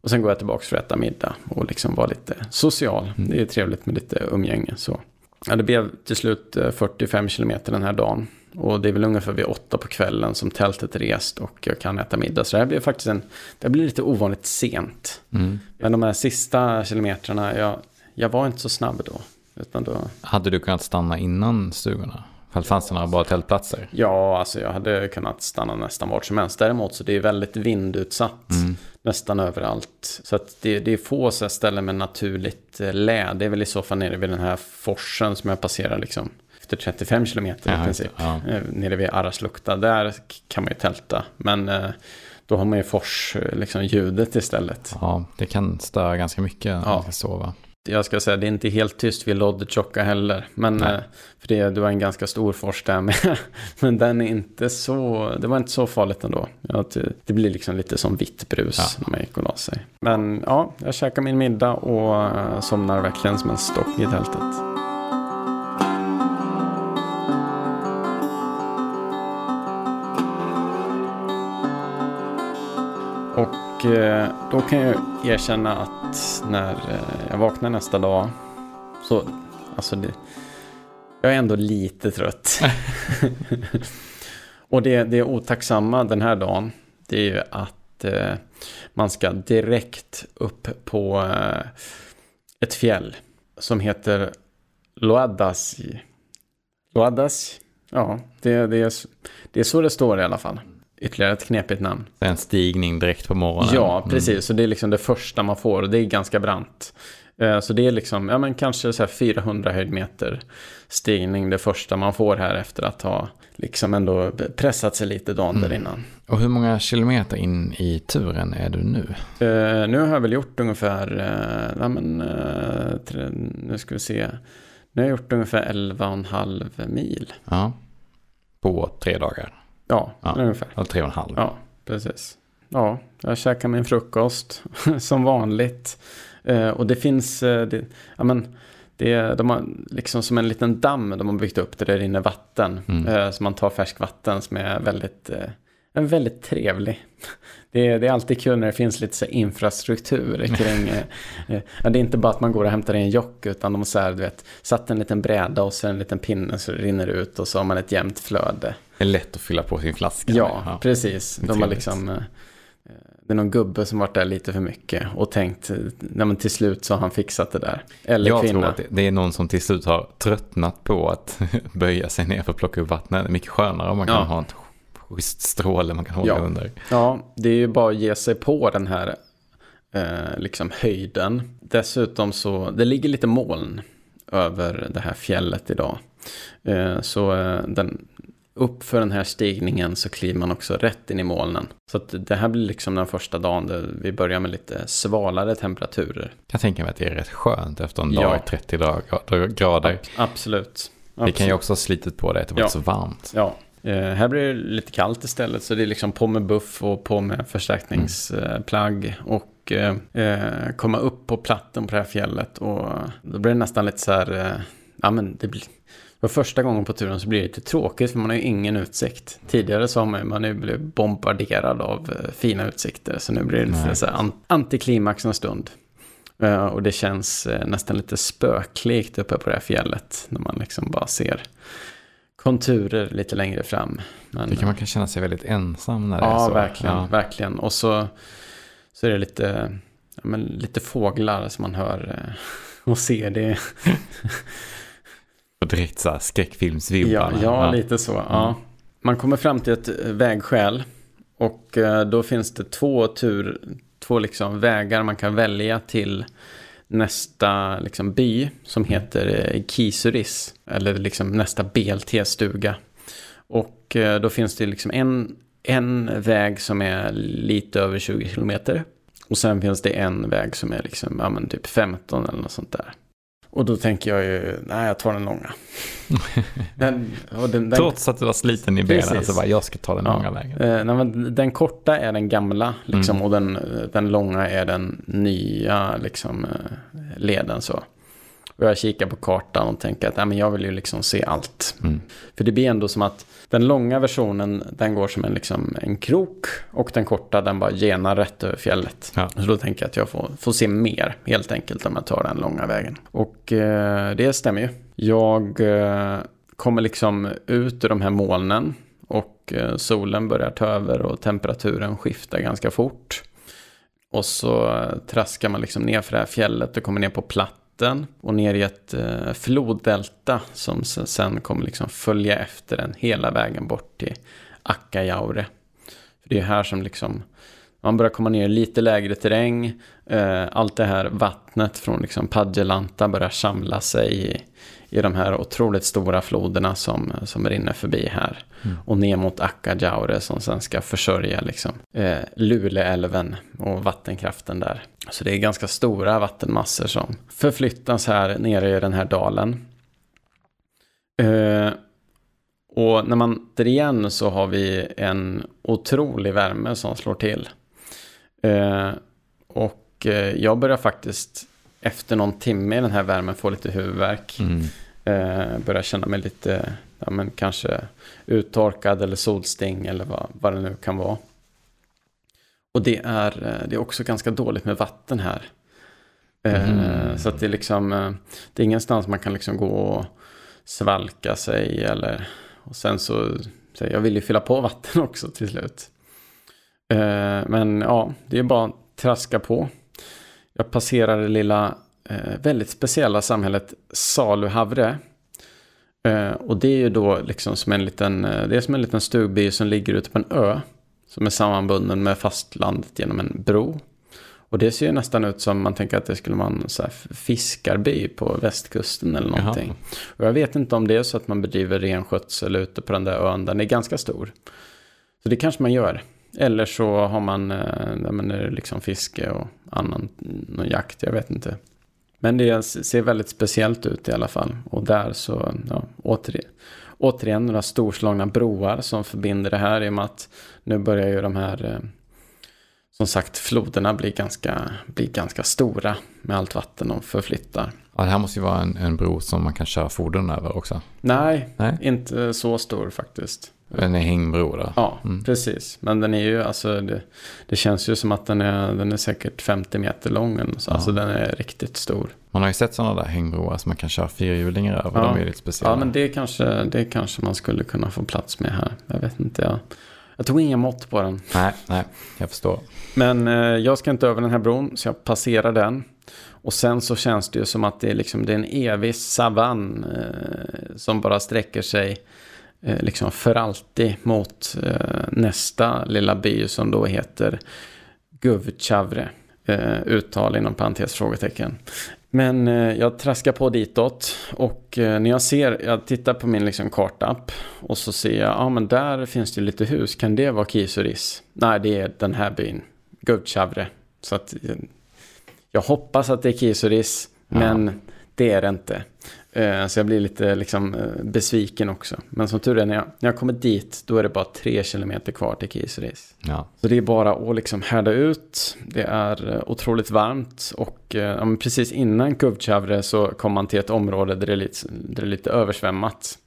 Och sen går jag tillbaka för att äta middag och liksom vara lite social. Mm. Det är trevligt med lite umgänge. Så. Ja, det blev till slut 45 eh, kilometer den här dagen. Och det är väl ungefär vid åtta på kvällen som tältet är rest och jag kan äta middag. Så det här blir faktiskt en, det blir lite ovanligt sent. Mm. Men de här sista kilometrarna, jag, jag var inte så snabb då. Utan då... Hade du kunnat stanna innan stugorna? Fanns det några bra tältplatser? Ja, alltså jag hade kunnat stanna nästan vart som helst. Däremot så det är väldigt vindutsatt mm. nästan överallt. Så att det, det är få så ställen med naturligt eh, lä. Det är väl i så fall nere vid den här forsen som jag passerar liksom efter 35 kilometer ja, i princip. Ja. Eh, nere vid Araslukta, där kan man ju tälta. Men eh, då har man ju fors, liksom ljudet istället. Ja, det kan störa ganska mycket när ja. man ska sova. Jag ska säga, det är inte helt tyst vid Loddetjocka heller. Men, Nej. eh, för det, du har en ganska stor fors där med. Men den är inte så, det var inte så farligt ändå. Ja, det, det blir liksom lite som vitt brus Ja. när man gick och la sig. Men ja, jag käkar min middag och eh, somnar verkligen som en stock i tältet. Och eh, då kan jag erkänna att när eh, jag vaknar nästa dag så, alltså det, jag är ändå lite trött. och det, det otacksamma den här dagen, det är ju att eh, man ska direkt upp på eh, ett fjäll som heter Loadasi. Loadasi? Ja, det, det, är, det är så det står i alla fall. Ytterligare ett knepigt namn. En stigning direkt på morgonen. Ja, Mm. precis. Så det är liksom det första man får och det är ganska brant. Eh, Så det är liksom, ja men kanske så här 400 höjdmeter stigning det första man får här efter att ha liksom ändå pressat sig lite dagen Mm. där innan. Och hur många kilometer in i turen är du nu? Eh, nu har jag väl gjort ungefär, eh, ja men, eh, tre, nu ska vi se. Nu har jag gjort ungefär 11,5 mil. Ja. På tre dagar. Ja, Ja. ungefär. Eller tre och en halv. Ja, precis. Ja, jag käkar min frukost som vanligt. Eh, och det finns, eh, det, ja men, det, de har liksom som en liten damm de har byggt upp där det rinner vatten. Mm. Eh, så man tar färskvatten som är väldigt, eh, är väldigt trevlig. Det är, det är alltid kul när det finns lite så infrastruktur kring, eh, eh, ja, det är inte bara att man går och hämtar en jock utan de har så här, du vet, satt en liten bräda och så en liten pinne så det rinner ut och så har man ett jämnt flöde. Det är lätt att fylla på sin flaska. Ja, med. precis. De har liksom... eh, Det är någon gubbe som varit där lite för mycket och tänkt, eh, nej men till slut så har han fixat det där. Eller Jag kvinna. tror att det, är någon som till slut har tröttnat på att böja sig ner för att plocka upp vattnet. Det är mycket skönare om man kan Ja. ha ett schysst stråle man kan hålla Ja. under. Ja, det är ju bara att ge sig på den här eh, liksom höjden. Dessutom så, det ligger lite moln över det här fjället idag. Eh, så eh, den, upp för den här stigningen så kliver man också rätt in i molnen. Så att det här blir liksom den första dagen där vi börjar med lite svalare temperaturer. Jag tänker mig att det är rätt skönt efter en Ja. dag i 30 dag- grader. Absolut. Det kan ju också ha slitit på det att det var Ja. så varmt. Ja, eh, här blir det lite kallt istället. Så det är liksom på med buff och på med förstärkningsplagg. Och eh, eh, komma upp på platten på det här fjället. Och då blir det nästan lite så här, ja men det blir... För första gången på turen så blir det lite tråkigt för man har ju ingen utsikt. Tidigare så har man, man ju blivit bombarderad av eh, fina utsikter. Så nu blir det lite Nej. så här an, antiklimax en stund. Eh, och det känns eh, nästan lite spöklikt uppe på det här fjället. När man liksom bara ser konturer lite längre fram. Men, Tycker man kan känna sig väldigt ensam när det är ja, så. verkligen, Ja. verkligen. Och så, så är det lite, ja, men lite fåglar som man hör och ser. Det, Och direkt så här ja, skräckfilmsvibbarna. ja, lite så. Ja. Man kommer fram till ett eh, vägskäl och eh, då finns det två tur, två liksom vägar man kan välja till nästa liksom by som heter eh, Kisuris. Eller liksom nästa BLT-stuga. Och då finns det liksom en, en väg som är lite över 20 kilometer. Och sen finns det en väg som är liksom, ja typ 15 eller något sånt där. Och då tänker jag ju, nej jag tar den långa. Den, den, den, Trots att du var sliten i benen Precis. så bara, jag ska ta den Ja. långa vägen. Eh, nej, men den korta är den gamla liksom, Mm. och den, den långa är den nya liksom, eh, leden. Så. Och jag kikar på kartan och tänker att nej, men jag vill ju liksom se allt. Mm. För det blir ändå som att den långa versionen den går som en, liksom, en krok och den korta den bara genar rätt över fjället. Ja. Så då tänker jag att jag får, får se mer helt enkelt om jag tar den långa vägen. Och eh, det stämmer ju. Jag eh, kommer liksom ut ur de här molnen och eh, solen börjar ta över och temperaturen skiftar ganska fort. Och så eh, traskar man liksom ner för det här fjället och kommer ner på vatten och ner i ett eh, floddelta som sen kommer liksom följa efter den hela vägen bort till Akkajaure. För det är här som liksom Man börjar komma ner i lite lägre terräng. Eh, allt det här vattnet från liksom Padjelanta börjar samla sig i, i de här otroligt stora floderna som, som rinner förbi här. Mm. Och ner mot Akkajaure som sen ska försörja liksom, eh, Luleälven och vattenkraften där. Så det är ganska stora vattenmassor som förflyttas här nere i den här dalen. Eh, och när man igen så har vi en otrolig värme som slår till. Eh, och eh, jag börjar faktiskt efter någon timme i den här värmen få lite huvudvärk. Mm. Eh, börjar känna mig lite, ja men kanske uttorkad eller solsting eller vad, vad det nu kan vara. Och det är, eh, det är också ganska dåligt med vatten här. Mm. Så att det är liksom, eh, det är ingenstans man kan liksom gå och svalka sig eller, och sen så, så jag vill ju fylla på vatten också till slut. Men ja, det är bara att traska på. Jag passerar det lilla väldigt speciella samhället Saluhavre. Och det är ju då liksom som en liten, det är som en liten stugby som ligger ute på en ö. Som är sammanbunden med fastlandet genom en bro. Och det ser ju nästan ut som man tänker att det skulle vara en så här fiskarby på västkusten eller någonting. Jaha. Och jag vet inte om det är så att man bedriver renskötsel ute på den där ön. Den är ganska stor. Så det kanske man gör. Eller så har man, eh, men är liksom fiske och annan någon jakt, jag vet inte. Men det ser väldigt speciellt ut i alla fall. Och där så, ja, återigen, återigen några storslagna broar som förbinder det här i och med att nu börjar ju de här eh, som sagt floderna bli ganska, bli ganska stora med allt vatten de förflyttar. Ja, det här måste ju vara en, en bro som man kan köra fordon över också. Nej, Nej, inte så stor faktiskt. En hängbro då? Ja, mm. precis. Men den är ju, alltså det, det, känns ju som att den är, den är säkert 50 meter lång. Så, ja. Alltså den är riktigt stor. Man har ju sett sådana där hängbroar som man kan köra fyrhjulingar över. Ja. De är lite speciella. Ja, men det kanske, det kanske man skulle kunna få plats med här. Jag vet inte, jag, jag tog inga mått på den. Nej, nej, jag förstår. Men eh, jag ska inte över den här bron, så jag passerar den. Och sen så känns det ju som att det är, liksom, det är en evig savann eh, som bara sträcker sig liksom för alltid mot eh, nästa lilla by som då heter Guvchavre. Eh, uttal inom parentes frågetecken. Men eh, jag traskar på ditåt och eh, när jag ser, jag tittar på min liksom, kartapp och så ser jag, ja ah, men där finns det lite hus, kan det vara Kisuris? Nej, det är den här byn, Guvchavre. Så att eh, jag hoppas att det är Kisuris, ja. men det är det inte. Eh, så jag blir lite liksom, eh, besviken också. Men som tur är, när jag, när jag kommer dit, då är det bara tre kilometer kvar till Kiseris. Ja. Så det är bara att liksom härda ut. Det är eh, otroligt varmt. Och ja, precis innan Kuvchavre så kommer man till ett område där det, är lite, där det är lite översvämmat.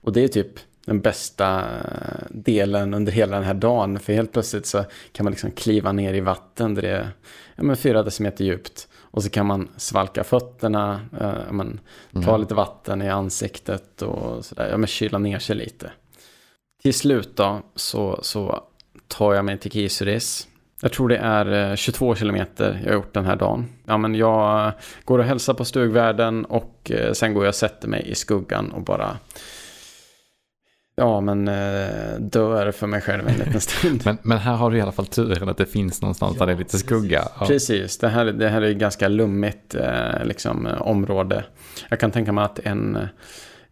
Och det är typ den bästa delen under hela den här dagen. För helt plötsligt så kan man liksom kliva ner i vatten där det är ja, men fyra decimeter djupt. Och så kan man svalka fötterna, eh, men, ta mm. lite vatten i ansiktet och sådär. Ja, men kyla ner sig lite. Till slut då så, så tar jag mig till Kisuris. Jag tror det är 22 eh, kilometer jag har gjort den här dagen. Ja, men jag går och hälsar på stugvärden och eh, sen går jag och sätter mig i skuggan och bara Ja, men eh, dör för mig själv en liten stund. men, men här har du i alla fall turen att det finns någonstans ja, där det är lite skugga. Ja. Precis, det här, det här är ganska lummigt eh, liksom, område. Jag kan tänka mig att en,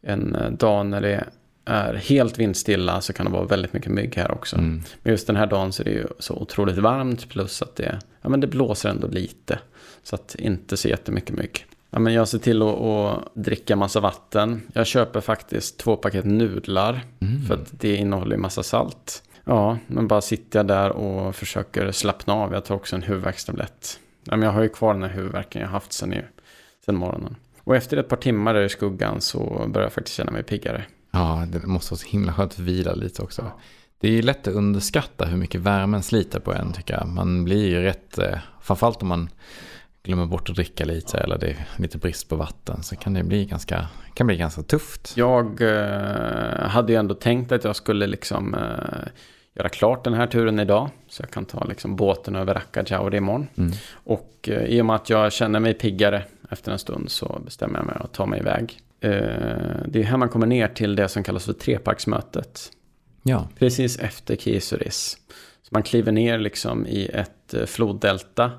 en dag när det är helt vindstilla så kan det vara väldigt mycket mygg här också. Mm. Men just den här dagen så är det ju så otroligt varmt plus att det, ja, men det blåser ändå lite. Så att inte så jättemycket mygg. Ja, men jag ser till att, att dricka massa vatten. Jag köper faktiskt två paket nudlar. Mm. För att det innehåller massa salt. Ja, men bara sitter jag där och försöker slappna av. Jag tar också en huvudvärkstablett. Ja, men jag har ju kvar den här huvudvärken jag haft sen, sen morgonen. Och efter ett par timmar där i skuggan så börjar jag faktiskt känna mig piggare. Ja, det måste vara så himla skönt att vila lite också. Ja. Det är ju lätt att underskatta hur mycket värmen sliter på en tycker jag. Man blir ju rätt, eh, framförallt om man glömmer bort att dricka lite eller det är lite brist på vatten så kan det bli ganska, kan bli ganska tufft. Jag eh, hade ju ändå tänkt att jag skulle liksom eh, göra klart den här turen idag. Så jag kan ta liksom båten över Rakajauri imorgon. Mm. Och eh, i och med att jag känner mig piggare efter en stund så bestämmer jag mig att ta mig iväg. Eh, det är här man kommer ner till det som kallas för treparksmötet. Ja. Precis efter Kisuris Så man kliver ner liksom i ett eh, floddelta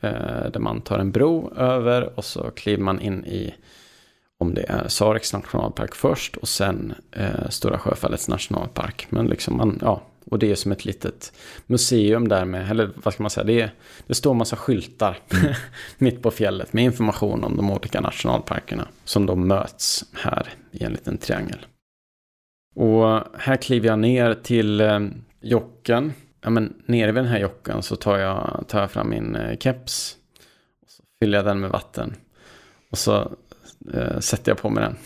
Eh, där man tar en bro över och så kliver man in i om det är Sareks nationalpark först och sen eh, Stora Sjöfallets nationalpark. Men liksom man, ja, och det är som ett litet museum där med, eller vad ska man säga, det, är, det står massa skyltar mitt på fjället med information om de olika nationalparkerna som då möts här i en liten triangel. Och här kliver jag ner till eh, jocken. Ja, men nere vid den här jockan så tar jag, tar jag fram min eh, keps. Och så fyller jag den med vatten. Och så eh, sätter jag på mig den.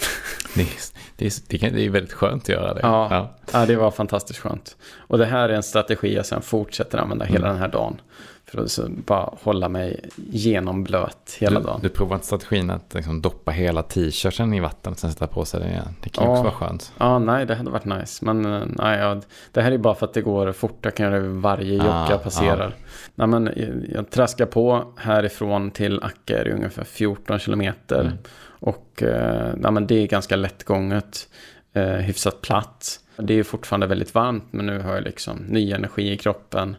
det, är, det, kan, det är väldigt skönt att göra det. Ja, ja. ja, det var fantastiskt skönt. Och det här är en strategi jag sen fortsätter använda mm. hela den här dagen. För att bara hålla mig genomblöt hela du, dagen. Du provar inte strategin att liksom doppa hela t-shirten i vatten och sen sätta på sig det igen? Det kan ja. också vara skönt. Ja, nej, det hade varit nice. Men eh, nej, ja, det här är bara för att det går fort. Jag kan göra det varje jocka ah, jag passerar. Ah. Nej, men jag traskar på härifrån till Acka är det ungefär 14 kilometer. Mm. Och eh, men det är ganska lättgånget. Eh, hyfsat platt. Det är fortfarande väldigt varmt men nu har jag liksom ny energi i kroppen.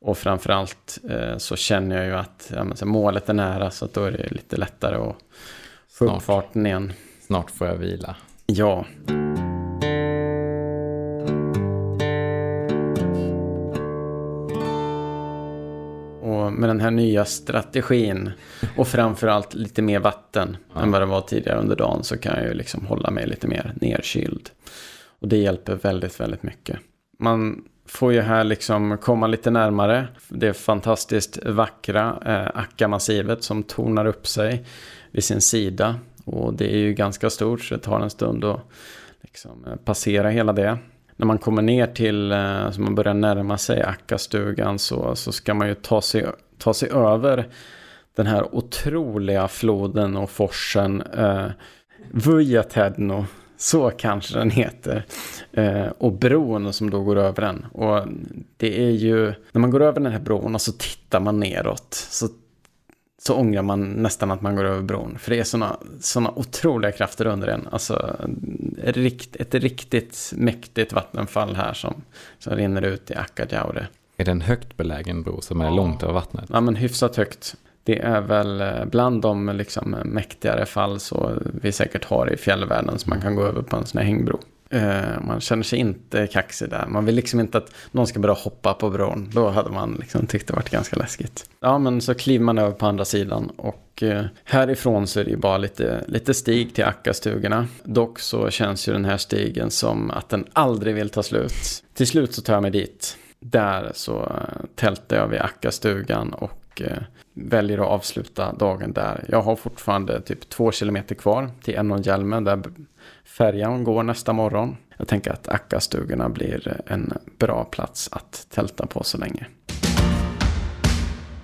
Och framförallt eh, så känner jag ju att ja, målet är nära så att då är det lite lättare att få upp farten igen. Snart får jag vila. Ja. Och med den här nya strategin och framförallt lite mer vatten ja. än vad det var tidigare under dagen så kan jag ju liksom hålla mig lite mer nerkyld. Och det hjälper väldigt, väldigt mycket. Man får ju här liksom komma lite närmare det fantastiskt vackra eh, Akka-massivet som tornar upp sig vid sin sida. Och det är ju ganska stort så det tar en stund att liksom, eh, passera hela det. När man kommer ner till, eh, så man börjar närma sig Akkastugan så, så ska man ju ta sig, ta sig över den här otroliga floden och forsen eh, Vujatedno så kanske den heter. Eh, och bron som då går över den. Och det är ju, när man går över den här bron och så tittar man neråt. Så, så ångrar man nästan att man går över bron. För det är sådana såna otroliga krafter under den. Alltså rikt, ett riktigt mäktigt vattenfall här som, som rinner ut i Akadjaure. Är det en högt belägen bro som är långt över vattnet? Ja, men hyfsat högt. Det är väl eh, bland de liksom mäktigare fall så vi säkert har i fjällvärlden som man kan gå över på en sån här hängbro. Eh, man känner sig inte kaxig där. Man vill liksom inte att någon ska börja hoppa på bron. Då hade man liksom tyckt det varit ganska läskigt. Ja, men så kliver man över på andra sidan och eh, härifrån så är det ju bara lite, lite stig till Akkastugorna. Dock så känns ju den här stigen som att den aldrig vill ta slut. Till slut så tar jag mig dit. Där så eh, tältar jag vid Akkastugan och väljer att avsluta dagen där. Jag har fortfarande typ två kilometer kvar till Enonhjälmen där färjan går nästa morgon. Jag tänker att Akkastugorna blir en bra plats att tälta på så länge.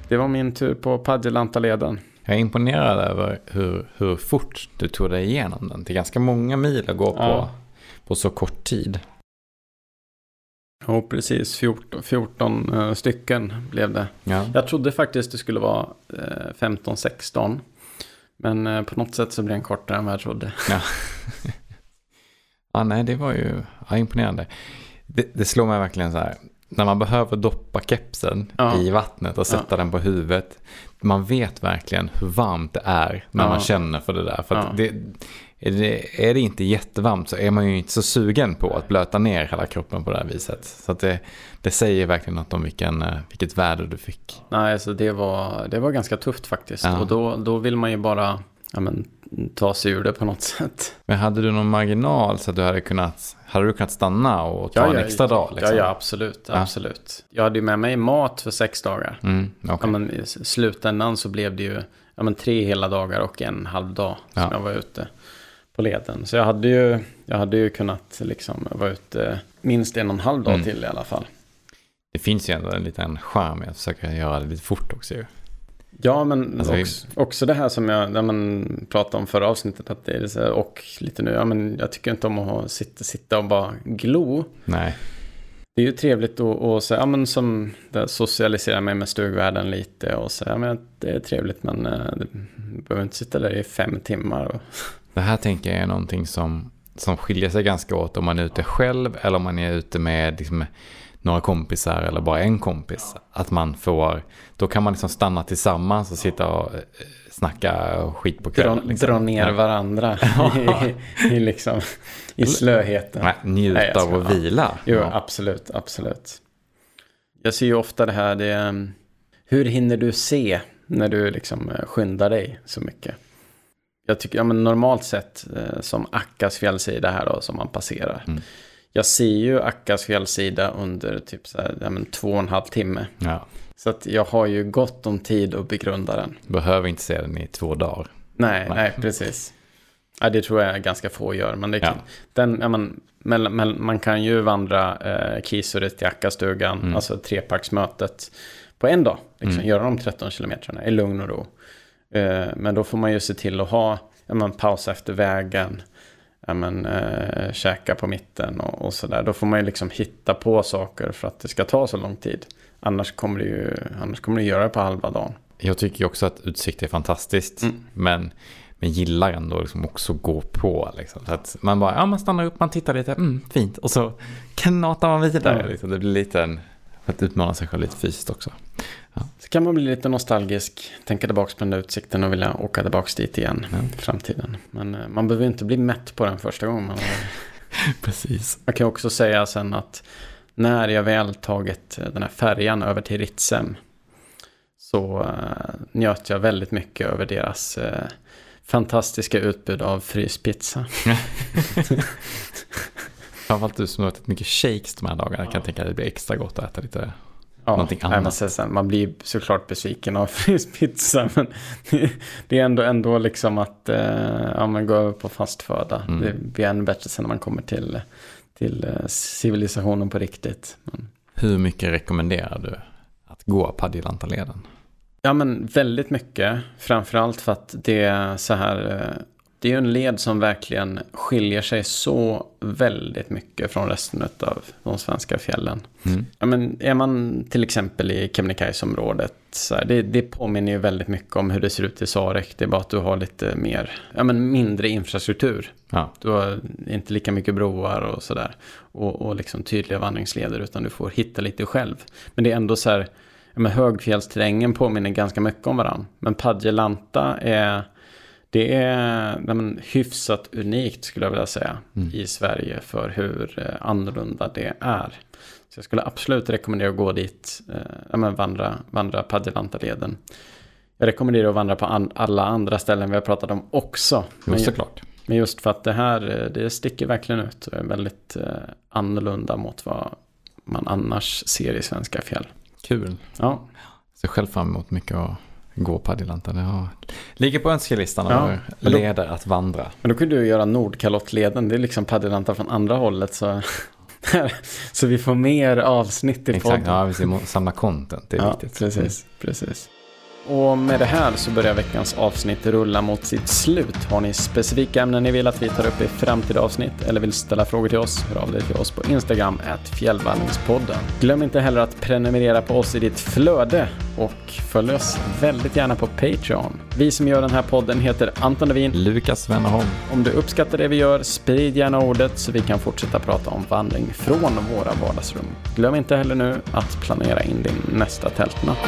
Det var min tur på Padjelantaleden. Jag är imponerad över hur, hur fort du tog dig igenom den. Det är ganska många mil att gå på, ja. på så kort tid. Ja, precis. 14, 14 uh, stycken blev det. Ja. Jag trodde faktiskt det skulle vara uh, eh, 15-16. Men uh, på något sätt så blev den kortare än vad jag trodde. Ja, ja nej, det var ju ja, imponerande. Det, det slår mig verkligen så här. När man behöver doppa kepsen ja. i vattnet och sätta den på huvudet. Man vet verkligen hur varmt det är när man känner för det där. För det, är det, är det inte jättevarmt så är man ju inte så sugen på att blöta ner hela kroppen på det här viset. Så det, det säger verkligen något om vilken, eh, vilket väder du fick. Nej, alltså det var, det var ganska tufft faktiskt. Ja. Och då, då vill man ju bara ja, men, ta sig ur det på något sätt. Men hade du någon marginal så att du hade kunnat, hade du kunnat stanna och ta ja, en ja, extra dag? Liksom? Ja, ja, absolut. absolut. Jag hade ju med mig mat för sex dagar. Mm, okay. ja, men, I slutändan så blev det ju ja, men, tre hela dagar och en halv dag som jag var ute på leden. Så jag hade ju, jag hade ju kunnat liksom vara ute minst en och en halv dag mm. till i alla fall. Det finns ju ändå en liten charm i att försöka göra det lite fort också ju. Ja, men alltså, också, också, det här som jag när man pratade om förra avsnittet. Att det är så här, och lite nu, ja, men jag tycker inte om att sitta, sitta och bara glo. Nej. Det är ju trevligt att, att säga, ja, men som socialisera mig med stugvärlden lite och säga, ja, men det är trevligt men uh, du behöver inte sitta där i fem timmar. Och det här tänker jag är någonting som, som skiljer sig ganska åt om man är ute själv eller om man är ute med liksom, några kompisar eller bara en kompis. Att man får, då kan man liksom stanna tillsammans och sitta och eh, snacka skit på Dra, kvällen. Liksom. dra ner Ja. varandra i, i, liksom, i slöheten. Nej, Njuta Nej, av att vila. Jo, Ja. absolut, absolut. Jag ser ju ofta det här, det är, um, hur hinner du se när du liksom eh, skyndar dig så mycket? Jag tycker, ja men normalt sett, eh, som Akkas fjällsida här då, som man passerar. Mm. Jag ser ju Akkas fjällsida under typ så här, ja men två och en halv timme. Ja. Så att jag har ju gott om tid att begrunda den. Behöver inte se den i två dagar. Nej, Nej. nej, precis. Ja, det tror jag ganska få gör. Men det Ja. kan, den, ja, man, mellan- man kan ju vandra eh, Kisuret till Akkastugan, Mm. alltså treparksmötet, på en dag. Liksom, Mm. Göra de 13 kilometrarna i lugn och ro. Eh, men då får man ju se till att ha, ja, man pausa efter vägen, ja, men, eh, käka på mitten och, och sådär. Då får man ju liksom hitta på saker för att det ska ta så lång tid. Annars kommer det ju annars kommer det göra det på halva dagen. Jag tycker ju också att utsikt är fantastiskt. Mm. Men, men gillar ändå liksom också gå på. Liksom. Så att man bara, ja man stannar upp, man tittar lite, mm, fint. Och så knatar man vidare. Ja. Liksom. Det blir lite en, för att utmana sig själv lite fysiskt också. Så kan man bli lite nostalgisk, tänka tillbaka på den där utsikten och vilja åka tillbaka dit igen Ja. i framtiden. Men eh, man behöver inte bli mätt på den första gången. Man, Precis. jag kan också säga sen att när jag väl tagit eh, den här färjan över till Ritsem så eh, njöt jag väldigt mycket över deras fantastiska utbud av fryspizza. Framförallt du som har ätit mycket shakes de här dagarna kan jag tänka att det blir extra gott att äta lite. Ja, Någonting annat. sen, man blir såklart besviken av fryspizza. Men det är ändå, ändå liksom att eh, ja, men gå över på fast föda. Mm. Det blir ännu bättre sen när man kommer till, till eh, civilisationen på riktigt. Men, Hur mycket rekommenderar du att gå Padjelantaleden? ja men väldigt mycket. Framförallt för att det är så här. Det är ju en led som verkligen skiljer sig så väldigt mycket från resten av de svenska fjällen. Mm. Ja, men är man till exempel i Kebnekaise-området, så här, det, det påminner ju väldigt mycket om hur det ser ut i Sarek. Det är bara att du har lite mer, ja men mindre infrastruktur. Ja, Du har inte lika mycket broar och sådär. Och, och liksom tydliga vandringsleder, utan du får hitta lite själv. Men det är ändå så här, ja, men högfjällsterrängen påminner ganska mycket om varandra. Men Padjelanta är, det är men, hyfsat unikt skulle jag vilja säga Mm. i Sverige för hur eh, annorlunda det är. Så jag skulle absolut rekommendera att gå dit, eh, men vandra, vandra Padjelanta-leden. Jag rekommenderar att vandra på an- alla andra ställen vi har pratat om också. jo, Men- såklart. men just för att det här, eh, det sticker verkligen ut och är väldigt eh, annorlunda mot vad man annars ser i svenska fjäll. Kul. Ja, Ser själv fram emot mycket att gå Padjelanta. Det har... ligger på önskelistan Ja, över leder att vandra. men då kunde du göra Nordkalottleden, det är liksom paddelanta från andra hållet så, så vi får mer avsnitt i Exakt, podden. ja, vi ska samla content. Det är ja, viktigt. precis, precis. Och med det här så börjar veckans avsnitt rulla mot sitt slut. Har ni specifika ämnen ni vill att vi tar upp i framtida avsnitt eller vill ställa frågor till oss, hör av dig till oss på Instagram, fjällvandringspodden. Glöm inte heller att prenumerera på oss i ditt flöde och följ oss väldigt gärna på Patreon. Vi som gör den här podden heter Anton Levin. Lukas Wennerholm. Om du uppskattar det vi gör, sprid gärna ordet så vi kan fortsätta prata om vandring från våra vardagsrum. Glöm inte heller nu att planera in din nästa tältnatt.